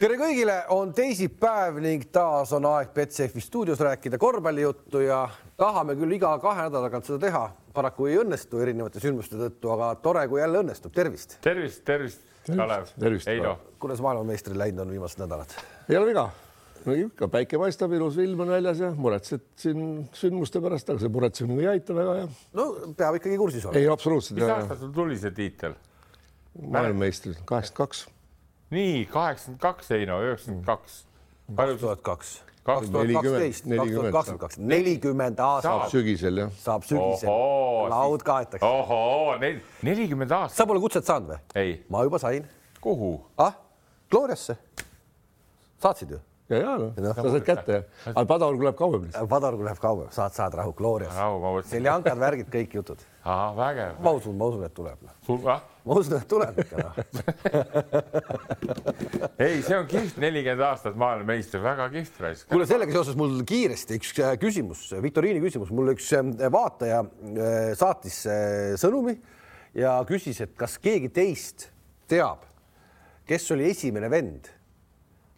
tere kõigile, on teisipäev ning taas on aeg Betsafe stuudios rääkida korvpallijuttu ja tahame küll iga kahe nädala tagant seda teha. paraku ei õnnestu erinevate sündmuste tõttu, aga tore, kui jälle õnnestub, tervist. tervist, tervist, Kalev. Heido. kuidas maailmameistrid läinud on viimased nädalad? ei ole viga. no ikka päike paistab, ilus ilm on väljas ja muretsed siin sündmuste pärast, aga see muretsemine ei aita väga ja. no peab ikkagi kursis olema. ei, absoluutselt. mis aastal sul tuli see tiitel? maailmameistri, kaheksakümmend kaks nii kaheksakümmend kaks, Heino, üheksakümmend kaks. kaks tuhat kaks. kaks tuhat kaksteist, kaks tuhat kakskümmend kaks, nelikümmend aastat. sügisel jah. saab sügisel. laud kaetakse. ohoo, nelikümmend aastat. sa pole kutset saanud või? ei. ma juba sain. kuhu? ah, Gloriasse. saatsid ju? Ja, ja noh no., sa saad kätte, aga Padar läheb kauem. Padar läheb kauem, saad, saad rahu, Glorias. seljankad, värgid, kõik jutud. vägev. ma usun, ma usun, et tuleb. sul, ah? ma usun, et tuleb ikka noh ei, see on kihvt, nelikümmend aastat maailmameister, väga kihvt raisk. kuule, sellega seoses mul kiiresti üks äh, küsimus, viktoriini küsimus, mulle üks äh, vaataja äh, saatis sõnumi ja küsis, et kas keegi teist teab, kes oli esimene vend,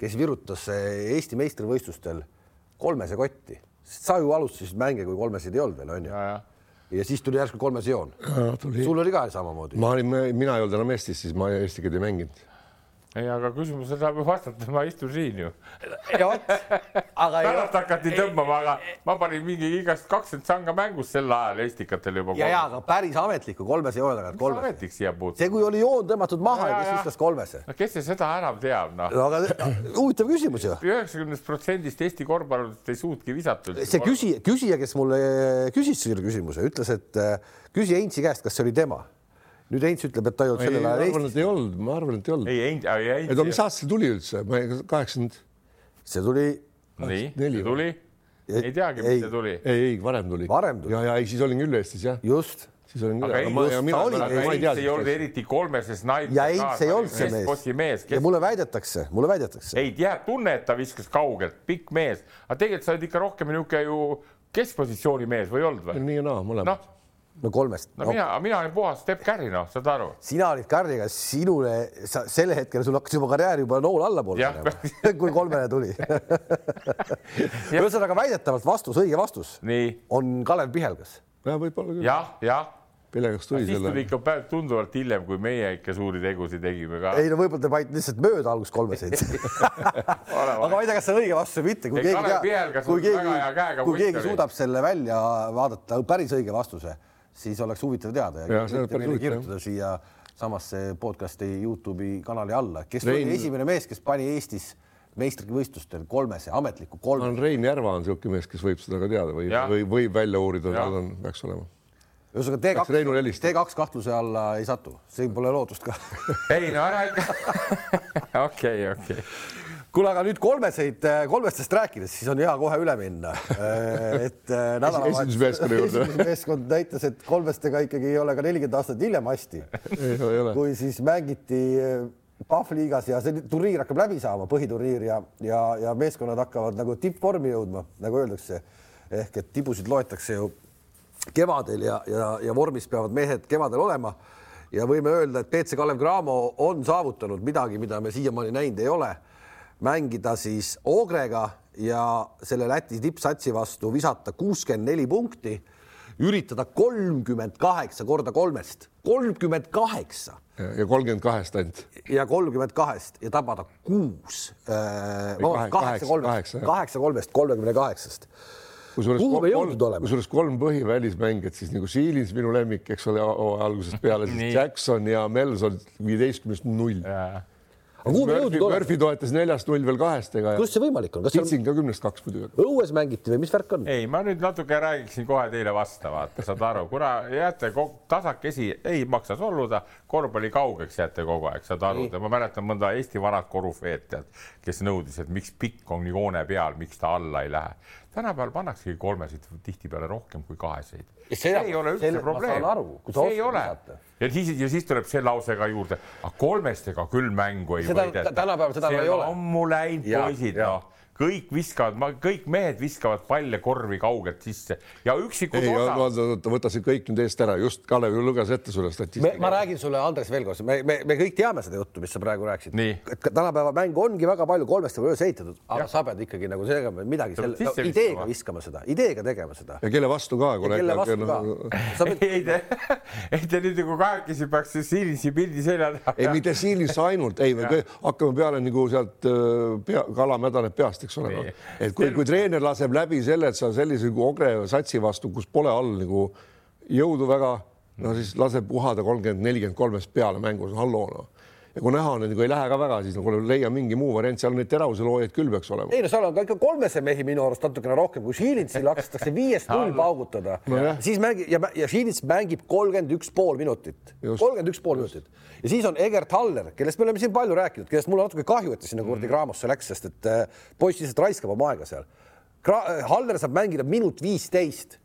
kes virutas Eesti meistrivõistlustel kolmese kotti, sest sa ju alustasid mänge, kui kolmeseid ei olnud veel onju. Ja siis tuli järsku kolmes joon. sul oli ka samamoodi? ma olin, mina ei olnud enam Eestis, siis ma Eesti keelt ei mänginud ei, aga küsimusele saab ju vastata, ma istun siin ju. pärast hakati tõmbama, aga ma panin mingi igast kakskümmend sanga mängus sel ajal Estikatel juba. ja, ja aga päris ametlikku kolmese joone tagant kolmes. ametlik siia puutub. see, kui oli joon tõmmatud maha ja, ja kes viskas kolmese. no kes see seda enam teab, noh no,. aga huvitav küsimus ju. üheksakümnest protsendist Eesti korvpallurist ei suutki visata. see küsija, küsija, kes mulle küsis selle küsimuse, ütles, et äh, küsi Heinzi käest, kas see oli tema nüüd Heinz ütleb, et ta ei olnud sellel ajal Eestis. ma arvan, et ei olnud, ma arvan, et ei olnud. ei, Heinz, ei Heinz. ei no mis aastal tuli üldse, ma ei, kaheksakümmend. see tuli. nii, tuli. ei teagi, mis see tuli. ei, ei varem tuli. varem tuli. ja, ja ei, siis olin küll Eestis jah. just siis olin küll. aga Heinz ei olnud eriti kolmeses naid. ja Heinz ei olnud see mees. mees. ja mulle väidetakse, mulle väidetakse. ei, jääb tunne, et ta viskas kaugelt, pikk mees, aga tegelikult sa oled ikka rohkem niisugune ju keskpositsiooni mees või olnud või? nii ja naa, mõlemad no no kolmest. no mina, mina olin puhas Step Carry, noh, saad aru. sina olid Carry'ga, sinule, sa sel hetkel sul hakkas juba karjäär juba nool allapoole minema, kui kolmene tuli ühesõnaga väidetavalt vastus, õige vastus Nii. on Kalev Pihelgas. ja võib-olla küll. jah, jah. Pihelgas tuli selle. siis tuli ikka tunduvalt hiljem, kui meie ikka suuri tegusid tegime ka. ei no võib-olla te panite lihtsalt mööda alguses kolmeseid aga ma ei tea, kas see on õige vastus või mitte, kui ei, keegi, kui keegi, kui keegi suudab selle välja vaadata, päris õige vastuse siis oleks huvitav teada ja, ja kirjutada siia samasse podcast'i Youtube'i kanali alla, kes Rein... oli esimene mees, kes pani Eestis meistrivõistlustel kolmese ametliku kolme. on Rein Järva on niisugune mees, kes võib seda ka teada või, või võib välja uurida, tal on, peaks olema. ühesõnaga T2, T2 kahtluse alla ei satu, siin pole lootust ka. Ei no ära ikka. okei, okei kuule, aga nüüd kolmeseid, äh, kolmestest rääkides, siis on hea kohe üle minna. Äh, et äh, nädalavahetusmeeskonna juurde. meeskond näitas, et kolmestega ikkagi ei ole ka nelikümmend aastat hiljem hästi. kui siis mängiti Pahvliigas ja see turniir hakkab läbi saama, põhiturniir ja, ja, ja meeskonnad hakkavad nagu tippvormi jõudma, nagu öeldakse. ehk et tibusid loetakse ju kevadel ja, ja, ja vormis peavad mehed kevadel olema. ja võime öelda, et BC Kalev Cramo on saavutanud midagi, mida me siiamaani näinud ei ole mängida siis Ogrega ja selle Läti tippsatsi vastu visata kuuskümmend neli punkti, üritada kolmkümmend kaheksa korda kolmest, kolmkümmend kaheksa. ja kolmkümmend kahest ainult. ja kolmkümmend kahest ja tabada kuus äh,, kaheksa kolmest, kaheksa kolmest, kolmekümne kaheksast. Kusjuures kolm, kusjuures kolm põhivälismängijat siis nagu Siilins, minu lemmik, eks ole, algusest peale siis Jackson ja Melson viieteistkümnest null aga kuhu me jõudnud oleme? Murphy toetas neljast null veel kahest, ega. kuidas see võimalik on? Kitsing ka kümnest kaks muidugi. õues mängiti või mis värk on? ei, ma nüüd natuke räägiksin kohe teile vastu, vaata, saad aru, kuna jääte tasakesi, ei maksa solvuda, korvpalli kaugeks jääte kogu aeg, saad aru, ma mäletan mõnda Eesti vanat korüfeed, tead, kes nõudis, et miks pikk on nii joone peal, miks ta alla ei lähe. Tänapäeval pannaksegi kolmesid tihtipeale rohkem kui kaheseid. see ei ole üldse probleem. see ei ole ja siis, ja siis tuleb see lause ka juurde, aga kolmestega küll mängu ei seda, võideta. tänapäeval seda ei ole. ammu läinud poisid, noh kõik viskavad, kõik mehed viskavad palle korvi kaugelt sisse ja üksikud ei, osa. võta see kõik nüüd eest ära, just Kalev luges ette sulle statistika. ma räägin sulle, Andres, veel kord, me, me, me kõik teame seda juttu, mis sa praegu rääkisid. et tänapäeva mäng ongi väga palju kolmest või üles ehitatud, aga ja. sa pead ikkagi nagu tegema midagi selle no, ideega viskama seda, ideega tegema seda. ja kelle vastu ka. kelle vastu ka. Pead... ei te, ei te nüüd nagu kahekesi peaks Siilisi pildi selja taha. ei, mitte Siilis ainult, ei, me hakkame peale nagu sealt äh, pea, kala mädaneb peast, eks ole. Noh. et kui, kui treener laseb läbi selle, et sa sellise nagu ogre satsi vastu, kus pole all nagu jõudu väga, no siis laseb puhada kolmkümmend, nelikümmend kolmest peale mängus, halloo noh ja kui näha nagu ei lähe ka väga, siis nagu leia mingi muu variant, seal neid teravuseloojaid küll peaks olema. ei no seal on ka ikka kolmese mehi minu arust natukene rohkem, kui Šiilitsil hakkatakse viiest null paugutada no, siis mängib ja, ja Šiilits mängib kolmkümmend üks pool minutit, kolmkümmend üks pool minutit ja siis on Egert Haller, kellest me oleme siin palju rääkinud, kellest mul on natuke kahju, et ta sinna kuradi Graamosse läks, sest et äh, poiss lihtsalt raiskab oma aega seal. Haller saab mängida minut viisteist.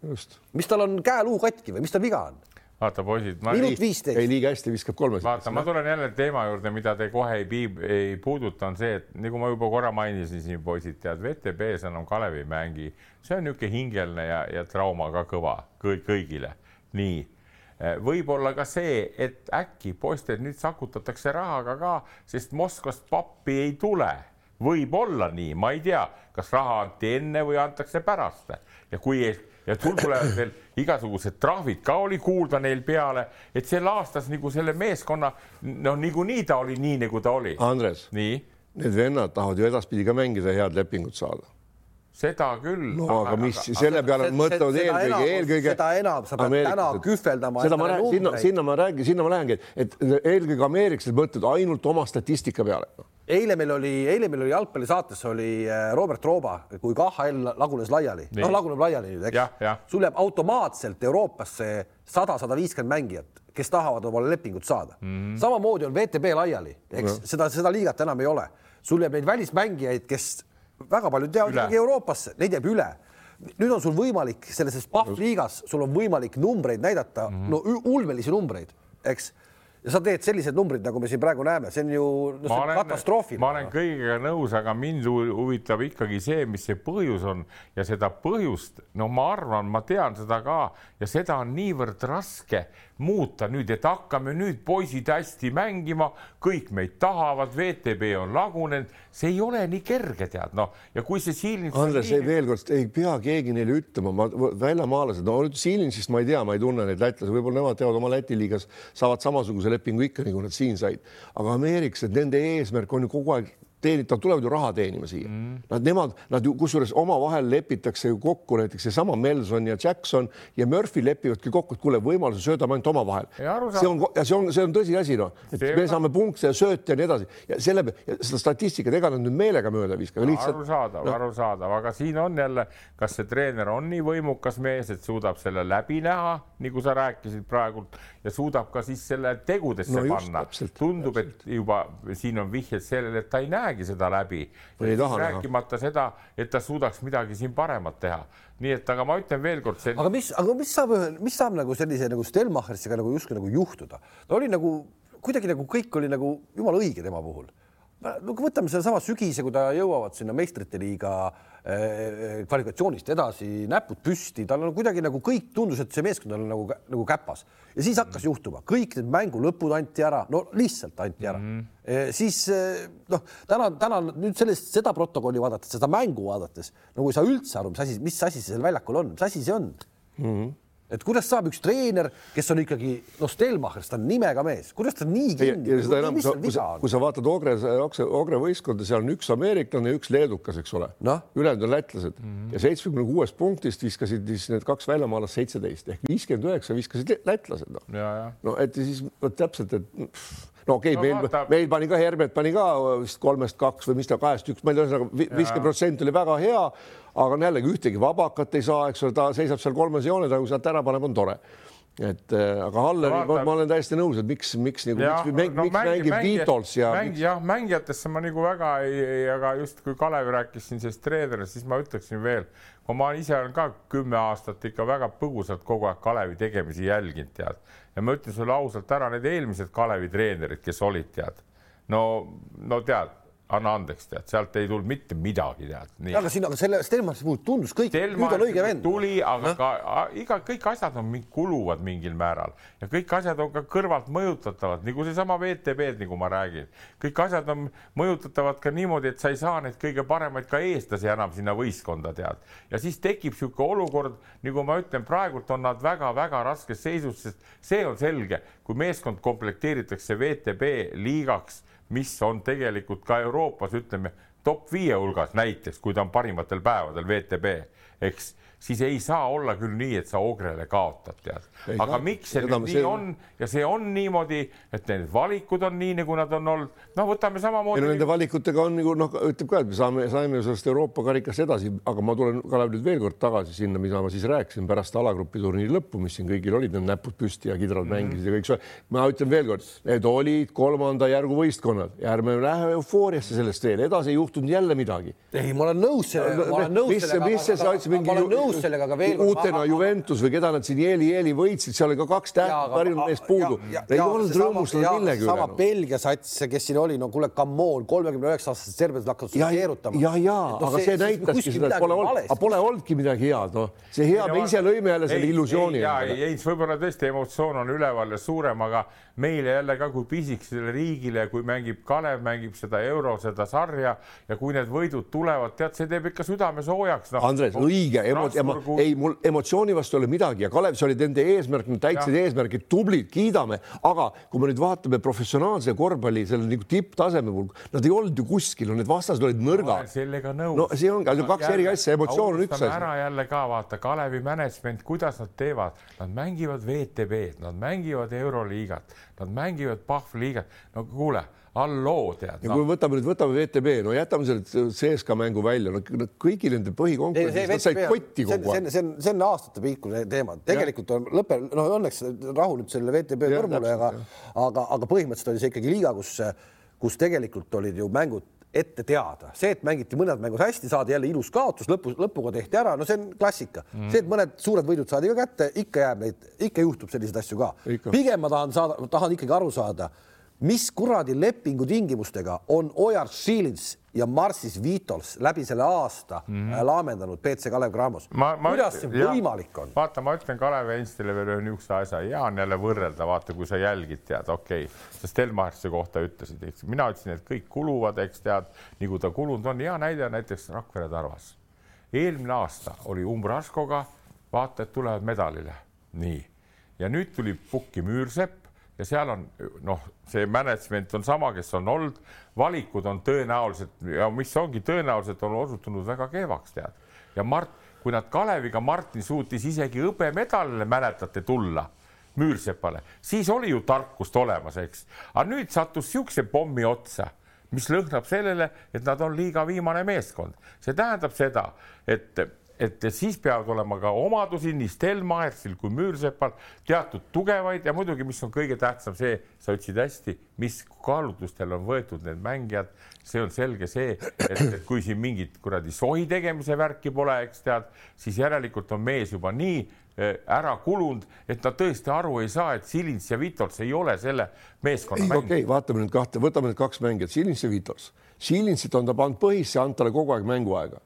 mis tal on käeluu katki või mis tal viga on? Vaata poisid. minut viisteist. ei, liiga hästi viskab kolmes. vaata, ma tulen jälle teema juurde, mida te kohe ei, ei puuduta, on see, et nagu ma juba korra mainisin siin, poisid, tead, VTB-s enam Kalev ei mängi, see on niisugune hingeline ja, ja trauma ka kõva kõik, kõigile. nii, eh, võib-olla ka see, et äkki poistel nüüd sakutatakse rahaga ka, sest Moskvast pappi ei tule võib-olla nii, ma ei tea, kas raha anti enne või antakse pärast ja kui ei ja veel igasugused trahvid ka oli kuulda neil peale, et see laastas nagu selle meeskonna, noh, niikuinii ta oli nii, nagu ta oli. Andres, need vennad tahavad ju edaspidi ka mängida, head lepingut saada seda küll. no aga, aga mis aga, selle peale mõtlevad eelkõige, eelkõige. seda enam, sa pead täna kühveldama. seda ma räägin, sinna, sinna ma räägin, sinna ma lähengi, et eelkõige ameeriklased mõtlevad ainult oma statistika peale eile meil oli, eile meil oli jalgpallisaates oli äh, Robert Rooba, kui KHL lagunes laiali, noh, laguneb laiali nüüd, eks. sul jääb automaatselt Euroopasse sada, sada viiskümmend mängijat, kes tahavad omale lepingut saada mm. -hmm. samamoodi on VTB laiali, eks no. seda, seda liigat enam ei ole. sul jääb neid välismängijaid, kes väga paljud teavad ikkagi Euroopasse, neid jääb üle nüüd on sul võimalik selles PAF liigas, sul on võimalik numbreid näidata mm, -hmm. no ulmelisi numbreid, eks ja sa teed sellised numbrid, nagu me siin praegu näeme, see on ju no, katastroofiline. ma olen kõigega nõus, aga mind huvitab ikkagi see, mis see põhjus on. Ja seda põhjust, no ma arvan, ma tean seda ka. Ja seda on niivõrd raske muuta nüüd, et hakkame nüüd poisid hästi mängima, kõik meid tahavad, VTB on lagunenud, see ei ole nii kerge, tead noh, ja kui see Siilins. Andres, ei veel kord ei pea keegi neile ütlema, ma väljamaalased, no nüüd Siilinsist ma ei tea, ma ei tunne neid lätlasi, võib-olla nemad teevad oma Läti liigas, saavad samasuguse lepingu ikka, nagu nad siin said, aga ameeriklased, nende eesmärk on ju kogu aeg teenid, nad tulevad ju raha teenima siia mm.. Nad, nemad, nad ju kusjuures omavahel lepitakse ju kokku, näiteks seesama Melson ja Jackson ja Murphy lepivadki kokku, et kuule, võimaluse söödame ainult omavahel. see on, see on, see on tõsiasi, noh, et see me saame punkte ja sööte ja nii edasi ja selle ja seda statistikat, ega nad nüüd meelega mööda viska no,. Lihtsalt... arusaadav no., arusaadav, aga siin on jälle, kas see treener on nii võimukas mees, et suudab selle läbi näha, nagu sa rääkisid praegult ja suudab ka siis selle tegudesse no, just, panna. tundub, et juba siin on vihjed sellele, et ta ei näegi seda läbi. rääkimata seda, et ta suudaks midagi siin paremat teha. nii et, aga ma ütlen veelkord see.... aga mis, aga mis saab, mis saab nagu sellise nagu Stelmacheriga nagu justkui nagu juhtuda, ta oli nagu kuidagi nagu kõik oli nagu jumala õige tema puhul no võtame sedasama sügise, kui ta jõuavad sinna meistrite liiga eh, kvalifikatsioonist edasi, näpud püsti, tal on kuidagi nagu kõik tundus, et see meeskond on nagu, nagu käpas ja siis hakkas mm. juhtuma, kõik need mängu lõpud anti ära, no lihtsalt anti ära mm. -hmm. siis eh, noh, täna, täna nüüd sellest, seda protokolli vaadates, seda mängu vaadates nagu ei saa üldse aru, mis asi, mis asi see seal väljakul on, mis asi see on mm? -hmm et kuidas saab üks treener, kes on ikkagi noh, Stelmacher, ta on nimega mees, kuidas ta nii kinni? ja seda enam, kui sa, kui sa, kui sa vaatad Ogre, Ogre võistkonda, seal on üks ameeriklane ja üks leedukas, eks ole no?, ülejäänud on lätlased mm -hmm. ja seitsmekümne kuuest punktist viskasid siis need kaks väljamaalast seitseteist ehk viiskümmend üheksa viskasid lätlased noh. no et siis no, täpselt, et no okei okay, no,, meil vaata..., meil pani ka Herbert pani ka vist kolmest kaks või mis ta kahest üks, ma ei tea, ühesõnaga viiskümmend protsenti oli väga hea aga jällegi ühtegi vabakat ei saa, eks ole, ta seisab seal kolmes joone taga, kui sealt ära paneb, on tore et äh, aga Halleri no,, ma olen täiesti nõus, et miks, miks nagu, miks, miks, no, miks mängib Beatles ja mäng, miks... jah, mängijatesse ma nagu väga ei, ei, aga just kui Kalev rääkis siin sellest treenerist, siis ma ütleksin veel, ma ise olen ka kümme aastat ikka väga põgusalt kogu aeg Kalevi tegemisi jälginud, tead. ja ma ütlen sulle ausalt ära, need eelmised Kalevi treenerid, kes olid, tead. no, no tead anna andeks, tead, sealt ei tulnud mitte midagi, tead. aga siin, aga selle Stelmacheri puhul tundus kõik, nüüd on õige vend. tuli, aga no? ka iga, kõik asjad on, kuluvad mingil määral ja kõik asjad on ka kõrvalt mõjutatavad, nagu seesama VTB-d, nagu ma räägin. kõik asjad on mõjutatavad ka niimoodi, et sa ei saa neid kõige paremaid ka eestlasi enam sinna võistkonda, tead. ja siis tekib niisugune olukord, nagu ma ütlen, praegult on nad väga-väga raskes seisus, sest see on selge, kui meeskond komplekteeritakse VTB liigaks mis on tegelikult ka Euroopas, ütleme top viie hulgas näiteks, kui ta on parimatel päevadel VTB, eks siis ei saa olla küll nii, et sa Ogrele kaotad, tead. aga ka. miks see nüüd nii see... on ja see on niimoodi, et need valikud on nii, nagu nad on olnud. no võtame samamoodi. No, nende valikutega on nagu noh, ütleb ka, et me saame, saime sellest Euroopa karikast edasi, aga ma tulen, Kalev, nüüd veel kord tagasi sinna, mida ma siis rääkisin pärast alagrupi turniiri lõppu, mis siin kõigil olid, need näpud püsti ja kidrad mm -hmm. mängisid ja kõik see. ma ütlen veelkord, need olid kolmanda järgu võistkonnad ja ärme lähe eufooriasse sellest veel, edasi ei juhtunud jälle midagi. ei, ma olen nõus sellega, ma olen nõus sellega. mis see, sa ütlesid mingi nõus sellega, aga veel uutena Juventus või keda nad siin eeli-eeli võitsid, seal oli ka kaks tähti, parimat meest puudu. ei olnud rõõmustanud millegi üle. sama Belgia sats, kes siin oli, no kuule, come on, kolmekümne üheksa aastased serblased hakkavad keerutama. ja, ja, no, aga see, see näitaski seda, et pole olnud, aga pole olnudki midagi head, noh, see hea, me ise lõime jälle selle illusiooni. ja, ei, võib-olla tõesti emotsioon on üleval ja suurem, aga meile jälle ka kui pisikesele riigile, kui mängib Kalev, mängib seda euro, seda sarja ja kui need võidud tulevad, tead, see teeb ikka südame soojaks no,. Andres, õige, ei, mul emotsiooni vastu ei ole midagi ja Kalev, see oli nende eesmärk, nad täitsid eesmärgid, tublid, kiidame, aga kui me nüüd vaatame professionaalse korvpalli selle nagu tipptaseme puhul, nad ei olnud ju kuskil, need vastased olid nõrgad. sellega nõus. no see ongi kaks jälle, eri asja, emotsioon on üks asi. ära jälle ka vaata Kalevi management, kuidas nad teevad, nad mängivad VTB-d, nad mängivad Euroliigat, nad mängivad Pahvliigat, no kuule halloo, tead. ja no. kui võtame nüüd, võtame VTB, no jätame selle CSKA mängu välja, no kõigi nende põhikonkurentsid, nad said kotti kogu aeg. see on, see on aastate pikkune teema, tegelikult on lõpe, no õnneks rahu nüüd selle VTB kõrvale, aga, aga, aga põhimõtteliselt oli see ikkagi liiga, kus, kus tegelikult olid ju mängud ette teada, see, et mängiti mõned mängud hästi, saadi jälle ilus kaotus, lõpu, lõpuga tehti ära, no see on klassika mm.. see, et mõned suured võidud saadi ka kätte, ikka jääb neid, ikka juhtub selliseid asju ka. pigem ma tahan saada, tahan ikkagi aru saada mis kuradi lepingu tingimustega on Ojar Šilins ja Marsis Vitols läbi selle aasta mm -hmm. laamendanud BC Kalev Cramos. kuidas see jah, võimalik on? vaata, ma ütlen Kalev Einstile veel ühe niisuguse asja, hea on jälle võrrelda, vaata, kui sa jälgid, tead, okei okay., sa Stelmarsi kohta ütlesid, eks mina ütlesin, et kõik kuluvad, eks tead, nagu ta kulunud on. hea näide on näiteks Rakvere Tarvas. eelmine aasta oli Umbraskoga, vaata, et tulevad medalile, nii ja nüüd tuli Pukki Müürsepp ja seal on noh, see management on sama, kes on olnud, valikud on tõenäoliselt ja mis ongi tõenäoliselt on osutunud väga kehvaks, tead. ja Mart, kui nad Kaleviga, Martin suutis isegi hõbemedalile, mäletate, tulla Müürsepale, siis oli ju tarkust olemas, eks. aga nüüd sattus niisuguse pommi otsa, mis lõhnab sellele, et nad on liiga viimane meeskond. see tähendab seda, et et siis peavad olema ka omadusi nii Stelmaersil kui Müürsepal teatud tugevaid ja muidugi, mis on kõige tähtsam, see, sa ütlesid hästi, mis kaalutlustel on võetud need mängijad, see on selge see, et, et kui siin mingit kuradi sohi tegemise värki pole, eks tead, siis järelikult on mees juba nii eh, ära kulunud, et nad tõesti aru ei saa, et Silins ja Vitols ei ole selle meeskonna mängijad. okei okay,, vaatame nüüd kahte, võtame need kaks mängijat, Silins ja Vitols. Silinsit on ta pannud põhisse, andnud talle kogu aeg mänguaega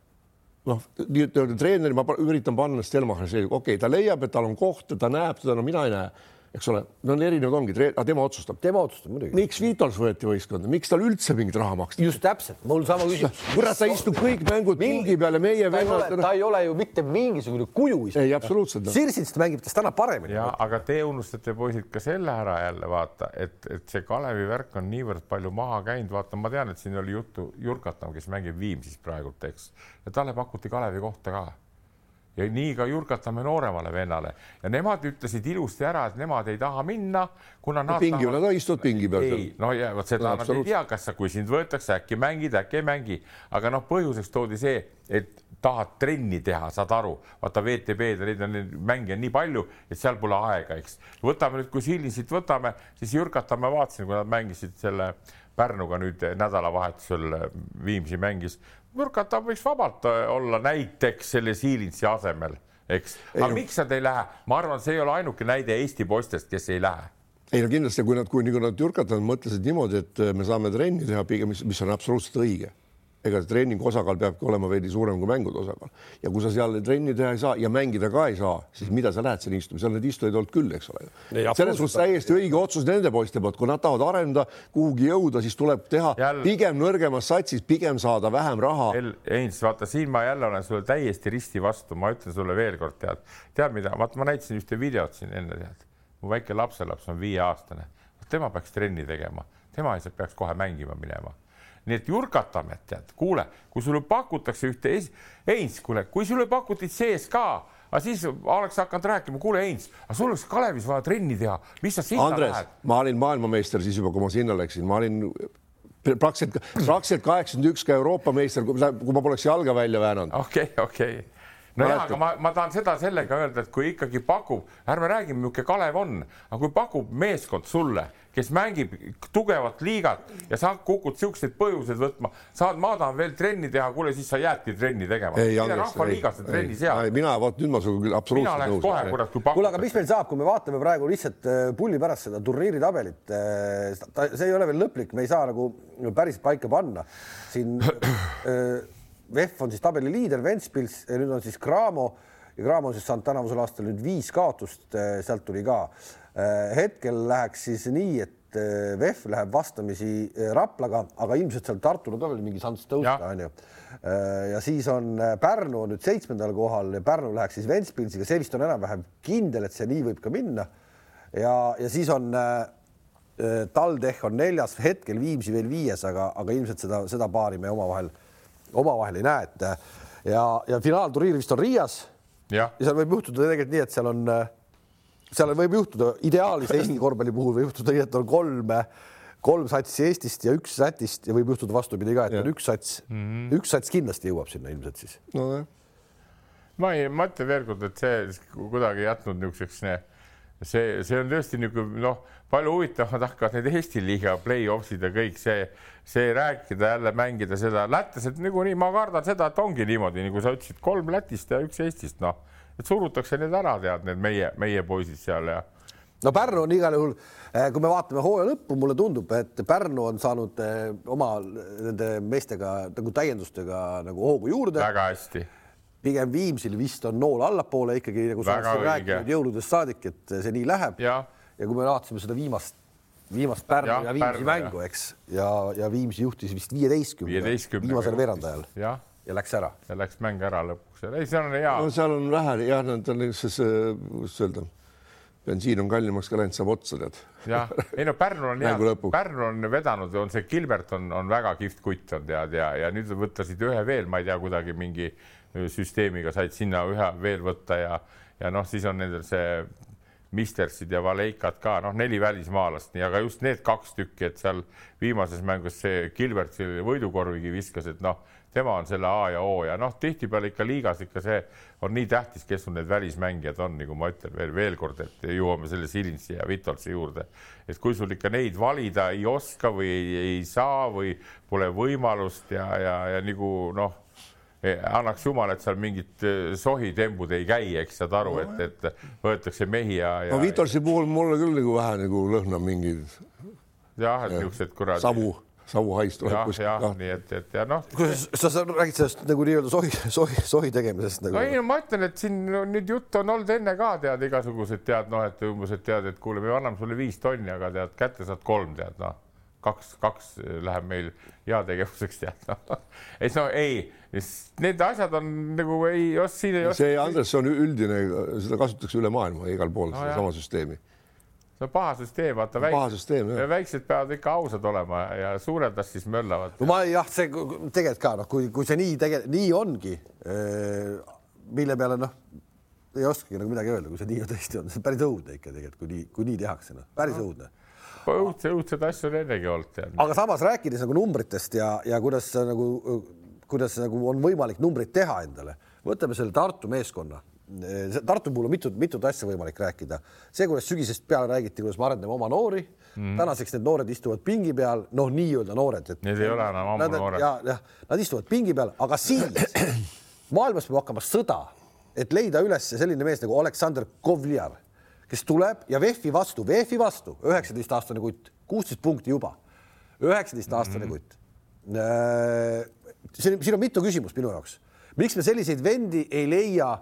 noh, nii-öelda treeneri ma üritan panna Stelmacher selga, okei okay,, ta leiab, et tal on koht, ta näeb teda, no mina ei näe eks ole, no erinevad ongi, aga tema otsustab. tema otsustab muidugi. miks Vitols võeti võistkonda, miks tal üldse mingit raha maksti? just täpselt, mul sama küsimus. kurat, ta istub kõik mängud pingi peale, meie vennad. ta ei ole ju mitte mingisugune kuju. ei, absoluutselt. Sirsist mängib tast täna paremini. ja, aga te unustate poisid ka selle ära jälle vaata, et, et see Kalevi värk on niivõrd palju maha käinud, vaata, ma tean, et siin oli juttu Jurkatam, kes mängib Viimsis praegult, eks, ja talle pakuti Kalevi kohta ka ja nii ka Jurkatame nooremale vennale ja nemad ütlesid ilusti ära, et nemad ei taha minna, kuna nad no, pingi peal, nad istuvad pingi peal. ei, no ja vot seda no, nad ei tea, kas sa, kui sind võetakse, äkki mängid, äkki ei mängi, aga noh, põhjuseks toodi see, et tahad trenni teha, saad aru, vaata VTB-d, neid on mänge nii palju, et seal pole aega, eks. võtame nüüd, kui Sillisit võtame, siis Jürgatame vaatasin, kui nad mängisid selle Pärnuga nüüd nädalavahetusel Viimsi mängis Mürkata võiks vabalt äh, olla näiteks selle Siilitsi asemel, eks. aga ei, miks nad ei lähe? ma arvan, see ei ole ainuke näide Eesti poistest, kes ei lähe ei no kindlasti, kui nad, kui nagu nad Jürkatan mõtlesid niimoodi, et me saame trenni teha pigem, mis, mis on absoluutselt õige ega treeningu osakaal peabki olema veidi suurem kui mängude osakaal. Ja kui sa seal trenni teha ei saa ja mängida ka ei saa, siis mida sa lähed sinna istuma, seal neid istujaid olnud küll, eks ole. selles suhtes täiesti õige otsus nende poiste poolt, kui nad tahavad arendada, kuhugi jõuda, siis tuleb teha jälle... pigem nõrgemas satsis, pigem saada vähem raha. Heinz, vaata siin ma jälle olen sulle täiesti risti vastu, ma ütlen sulle veel kord, tead, tead mida, vaata ma näitasin ühte videot siin enne, tead, mu väike lapselaps on viieaastane, tema peaks trenni tegema, tema ei peaks kohe mängima minema nii et Jurkatamet, tead, kuule, kui sulle pakutakse ühte es..., Heinz, kuule, kui sulle pakuti CSKA, aga siis oleks hakanud rääkima, kuule Heinz, aga sul oleks Kalevis vaja trenni teha, mis sa sinna Andres, lähed? ma olin maailmameister siis juba, kui ma sinna läksin, ma olin praktiliselt, praktiliselt kaheksakümmend üks ka Euroopa meister, kui ma poleks jalga välja väänanud. okei okay,, okei okay no jaa, aga ma, ma tahan seda sellega öelda, et kui ikkagi pakub, ärme räägime, milline Kalev on, aga kui pakub meeskond sulle, kes mängib tugevat liigat ja sa kukud siukseid põhjuseid võtma, saad, ma tahan veel trenni teha, kuule, siis sa jäädki trenni tegema. rahvaliigasse trenni seal. mina vot nüüd ma sinuga absoluutselt nõus. kohe, kurat, kui pakub. kuule, aga mis meil saab, kui me vaatame praegu lihtsalt äh, pulli pärast seda turniiri tabelit, äh, see ei ole veel lõplik, me ei saa nagu päris paika panna siin äh, VEF on siis tabeli liider, Ventspils nüüd on siis Cramo ja Cramo on siis saanud tänavusel aastal nüüd viis kaotust, eh, sealt tuli ka. Eh, hetkel läheks siis nii, et eh, VEF läheb vastamisi Raplaga, aga ilmselt seal Tartul on ka veel mingi šanss tõusta, onju. ja siis on Pärnu on nüüd seitsmendal kohal ja Pärnu läheks siis Ventspilsiga, see vist on enam-vähem kindel, et see nii võib ka minna. ja, ja siis on TalTech on neljas, hetkel Viimsi veel viies, aga, aga ilmselt seda, seda paari me omavahel omavahel ei näe, et ja, ja finaalturniir vist on Riias. ja seal võib juhtuda tegelikult nii, et seal on, seal võib juhtuda ideaalis Eesti korvpalli puhul võib juhtuda nii, et on kolm, kolm satsi Eestist ja üks Lätist ja võib juhtuda vastupidi ka, et ja. on üks sats mm, -hmm. üks sats kindlasti jõuab sinna ilmselt siis no,. ma ei, ma ütlen veel kord, et see kuidagi jätnud niisuguseks see, see on tõesti niisugune noh, palju huvitavamad hakkavad need Eesti liiga play-off'id ja kõik see, see rääkida jälle mängida seda, lätlased niikuinii, ma kardan seda, et ongi niimoodi, nagu sa ütlesid, kolm Lätist ja üks Eestist, noh, et surutakse need ära, tead need meie, meie poisid seal ja no Pärnu on igal juhul, eh, kui me vaatame hooaja lõppu, mulle tundub, et Pärnu on saanud eh, oma nende meestega nagu täiendustega nagu hoogu juurde. väga hästi pigem Viimsil vist on nool allapoole ikkagi nagu sa oled rääkinud jõuludest saadik, et see nii läheb. ja kui me vaatasime seda viimast, viimast Pärnu ja, ja Viimsi Pärnu, mängu, eks, ja, ja Viimsi juhtis vist viieteistkümne viimasel veerandajal ja. ja läks ära. ja läks mäng ära lõpuks. ei, seal on hea no,. seal on vähe jah, nad on siis, kuidas öelda bensiin on kallimaks ka läinud, saab otsa tead. jah, ei no Pärnu on hea, Pärnu on vedanud, on see Gilbert on, on väga kihvt kutt on tead ja, ja nüüd võtasid ühe veel, ma ei tea, kuidagi mingi süsteemiga said sinna ühe veel võtta ja, ja noh, siis on nendel see Mistersid ja Valeikad ka, noh, neli välismaalast, nii, aga just need kaks tükki, et seal viimases mängus see Gilbert võidukorvigi viskas, et noh, tema on selle A ja O ja noh, tihtipeale ikka liigas ikka see on nii tähtis, kes sul need välismängijad on, nagu ma ütlen veel, veel kord, et jõuame selle Silinsi ja Vitolsi juurde. et kui sul ikka neid valida ei oska või ei, ei saa või pole võimalust ja, ja, ja nagu noh annaks jumal, et seal mingid eh, sohitembud ei käi, eks saad aru, et, et võetakse mehi ja, ja. no Vitorsi puhul mulle küll nagu vähe nagu lõhnab mingid. jah, et niisugused kuradi. savu, savuhais tuleb kuskilt. jah, nii et, et ja noh. kuidas sa, sa räägid sellest nagu nii-öelda sohi, sohi, sohi tegemisest nagu? no ei no ma ütlen, et siin no, nüüd juttu on olnud enne ka tead igasugused tead noh, et umbes, et tead, et kuule, me anname sulle viis tonni, aga tead kätte saad kolm tead noh kaks, kaks läheb meil heategevuseks tead no.. et no ei, need asjad on nagu ei, siin ei oska. see Andres, see on üldine, seda kasutatakse üle maailma igal pool no, sedasama süsteemi. see on paha süsteem, vaata väiksed, väiksed peavad ikka ausad olema ja suured las siis möllavad. no ma jah, see tegelikult ka noh, kui, kui see nii tegelikult nii ongi, eh, mille peale noh, ei oskagi nagu midagi öelda, kui see nii tõesti on, see on päris õudne ikka tegelikult, kui nii, kui nii tehakse, noh, päris no. õudne õudse, õudseid asju on ennegi olnud. aga samas rääkides nagu numbritest ja, ja kuidas nagu, kuidas nagu on võimalik numbreid teha endale, võtame selle Tartu meeskonna. Tartu puhul on mitut, mitut asja võimalik rääkida. see, kuidas sügisest peale räägiti, kuidas me arendame oma noori mm.. tänaseks need noored istuvad pingi peal, noh, nii-öelda noored, et. Need ei ole enam ammu noored. ja, jah, nad istuvad pingi peal, aga siis maailmas peab hakkama sõda, et leida üles selline mees nagu Aleksandr Kovliar kes tuleb ja VEF-i vastu, VEF-i vastu, üheksateist aastane kutt, kuusteist punkti juba, üheksateist aastane mm -hmm. kutt. Siin, siin on mitu küsimust minu jaoks. miks me selliseid vendi ei leia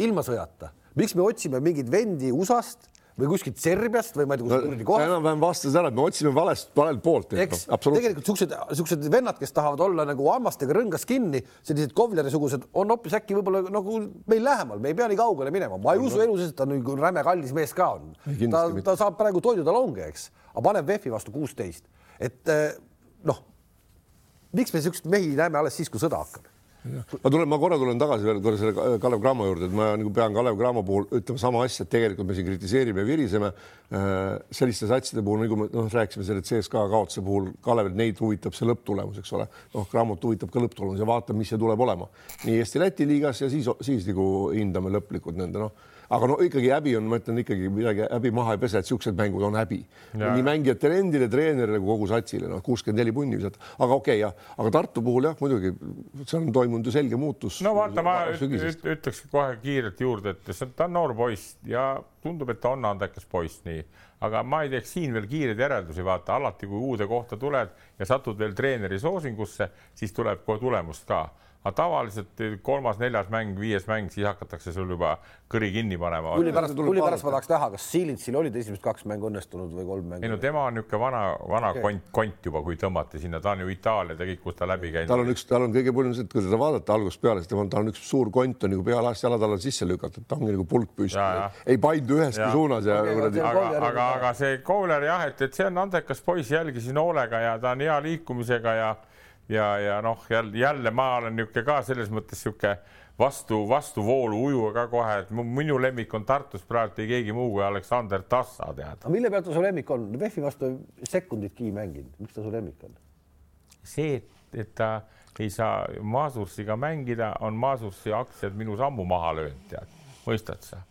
ilma sõjata, miks me otsime mingeid vendi USA-st või kuskilt Serbiast või ma ei tea, kust kuradi kohast. enam-vähem vastas ära, me otsime valest, valelt poolt. eks no, tegelikult siuksed, siuksed vennad, kes tahavad olla nagu hammastega rõngas kinni, sellised Kovleri sugused on hoopis äkki võib-olla nagu meil lähemal, me ei pea nii kaugele minema, ma ei usu elu sees, et ta nagu räme kallis mees ka on. ta, ta saab praegu toidutalonge, eks, aga paneb VEF-i vastu kuusteist, et eh, noh, miks me siukseid mehi näeme alles siis, kui sõda hakkab ma tulen, ma korra tulen tagasi veel korra selle Kalev Cramo juurde, et ma nagu pean Kalev Cramo puhul ütlema sama asja, et tegelikult me siin kritiseerime ja viriseme äh, selliste satside puhul, nagu me noh, rääkisime selle CSKA kaotuse puhul, Kalevil neid huvitab see lõpptulemus, eks ole. noh, Cramot huvitab ka lõpptulemus ja vaatab, mis see tuleb olema nii Eesti-Läti liigas ja siis, siis nagu hindame lõplikult nende noh aga no ikkagi häbi on, ma ütlen ikkagi midagi häbi maha ei pese, et siuksed mängud on häbi. nii mängijatele endile, treenerile kui kogu satsile, noh, kuuskümmend neli punni visata, aga okei okay, jah, aga Tartu puhul jah, muidugi seal on toimunud ju selge muutus. no vaata, ma üt, ütleks kohe kiirelt juurde, et ta on noor poiss ja tundub, et ta on andekas poiss, nii, aga ma ei teeks siin veel kiireid järeldusi, vaata alati, kui uude kohta tuled ja satud veel treeneri soosingusse, siis tuleb kohe tulemust ka aga tavaliselt kolmas-neljas mäng, viies mäng, siis hakatakse sul juba kõri kinni panema. tuli pärast, tuli pärast ma tahaks näha, kas Silitsil olid esimesed kaks mängu õnnestunud või kolm mängu. ei no tema on niisugune vana, vana okay. kont, kont juba, kui tõmmati sinna, ta on ju Itaaliad ja kõik, kus ta läbi käinud. tal on üks, tal on kõige põnevam see, et kui teda vaadata algusest peale, siis tal on üks suur kont on nagu pealast jalad alla sisse lükatud, ta ongi nagu pulk püsti, ei paindu üheski ja. suunas ja okay,. aga, aga, aga see Kouler jah, et, et see on andekas poiss, jälgisin hoolega ja ta on hea liikumisega ja ja, ja noh, jälle, jälle ma olen niisugune ka selles mõttes niisugune vastu, vastuvoolu ujuga ka kohe, et minu lemmik on Tartus praegu ei keegi muu kui Aleksander Tassa, tead. aga mille pealt ta su lemmik on? VEF-i vastu sekunditki ei mänginud, miks ta su lemmik on? see, et ta ei saa Masursiga mängida, on Masursi aktsiad minus ammu maha löönud, tead, mõistad sa?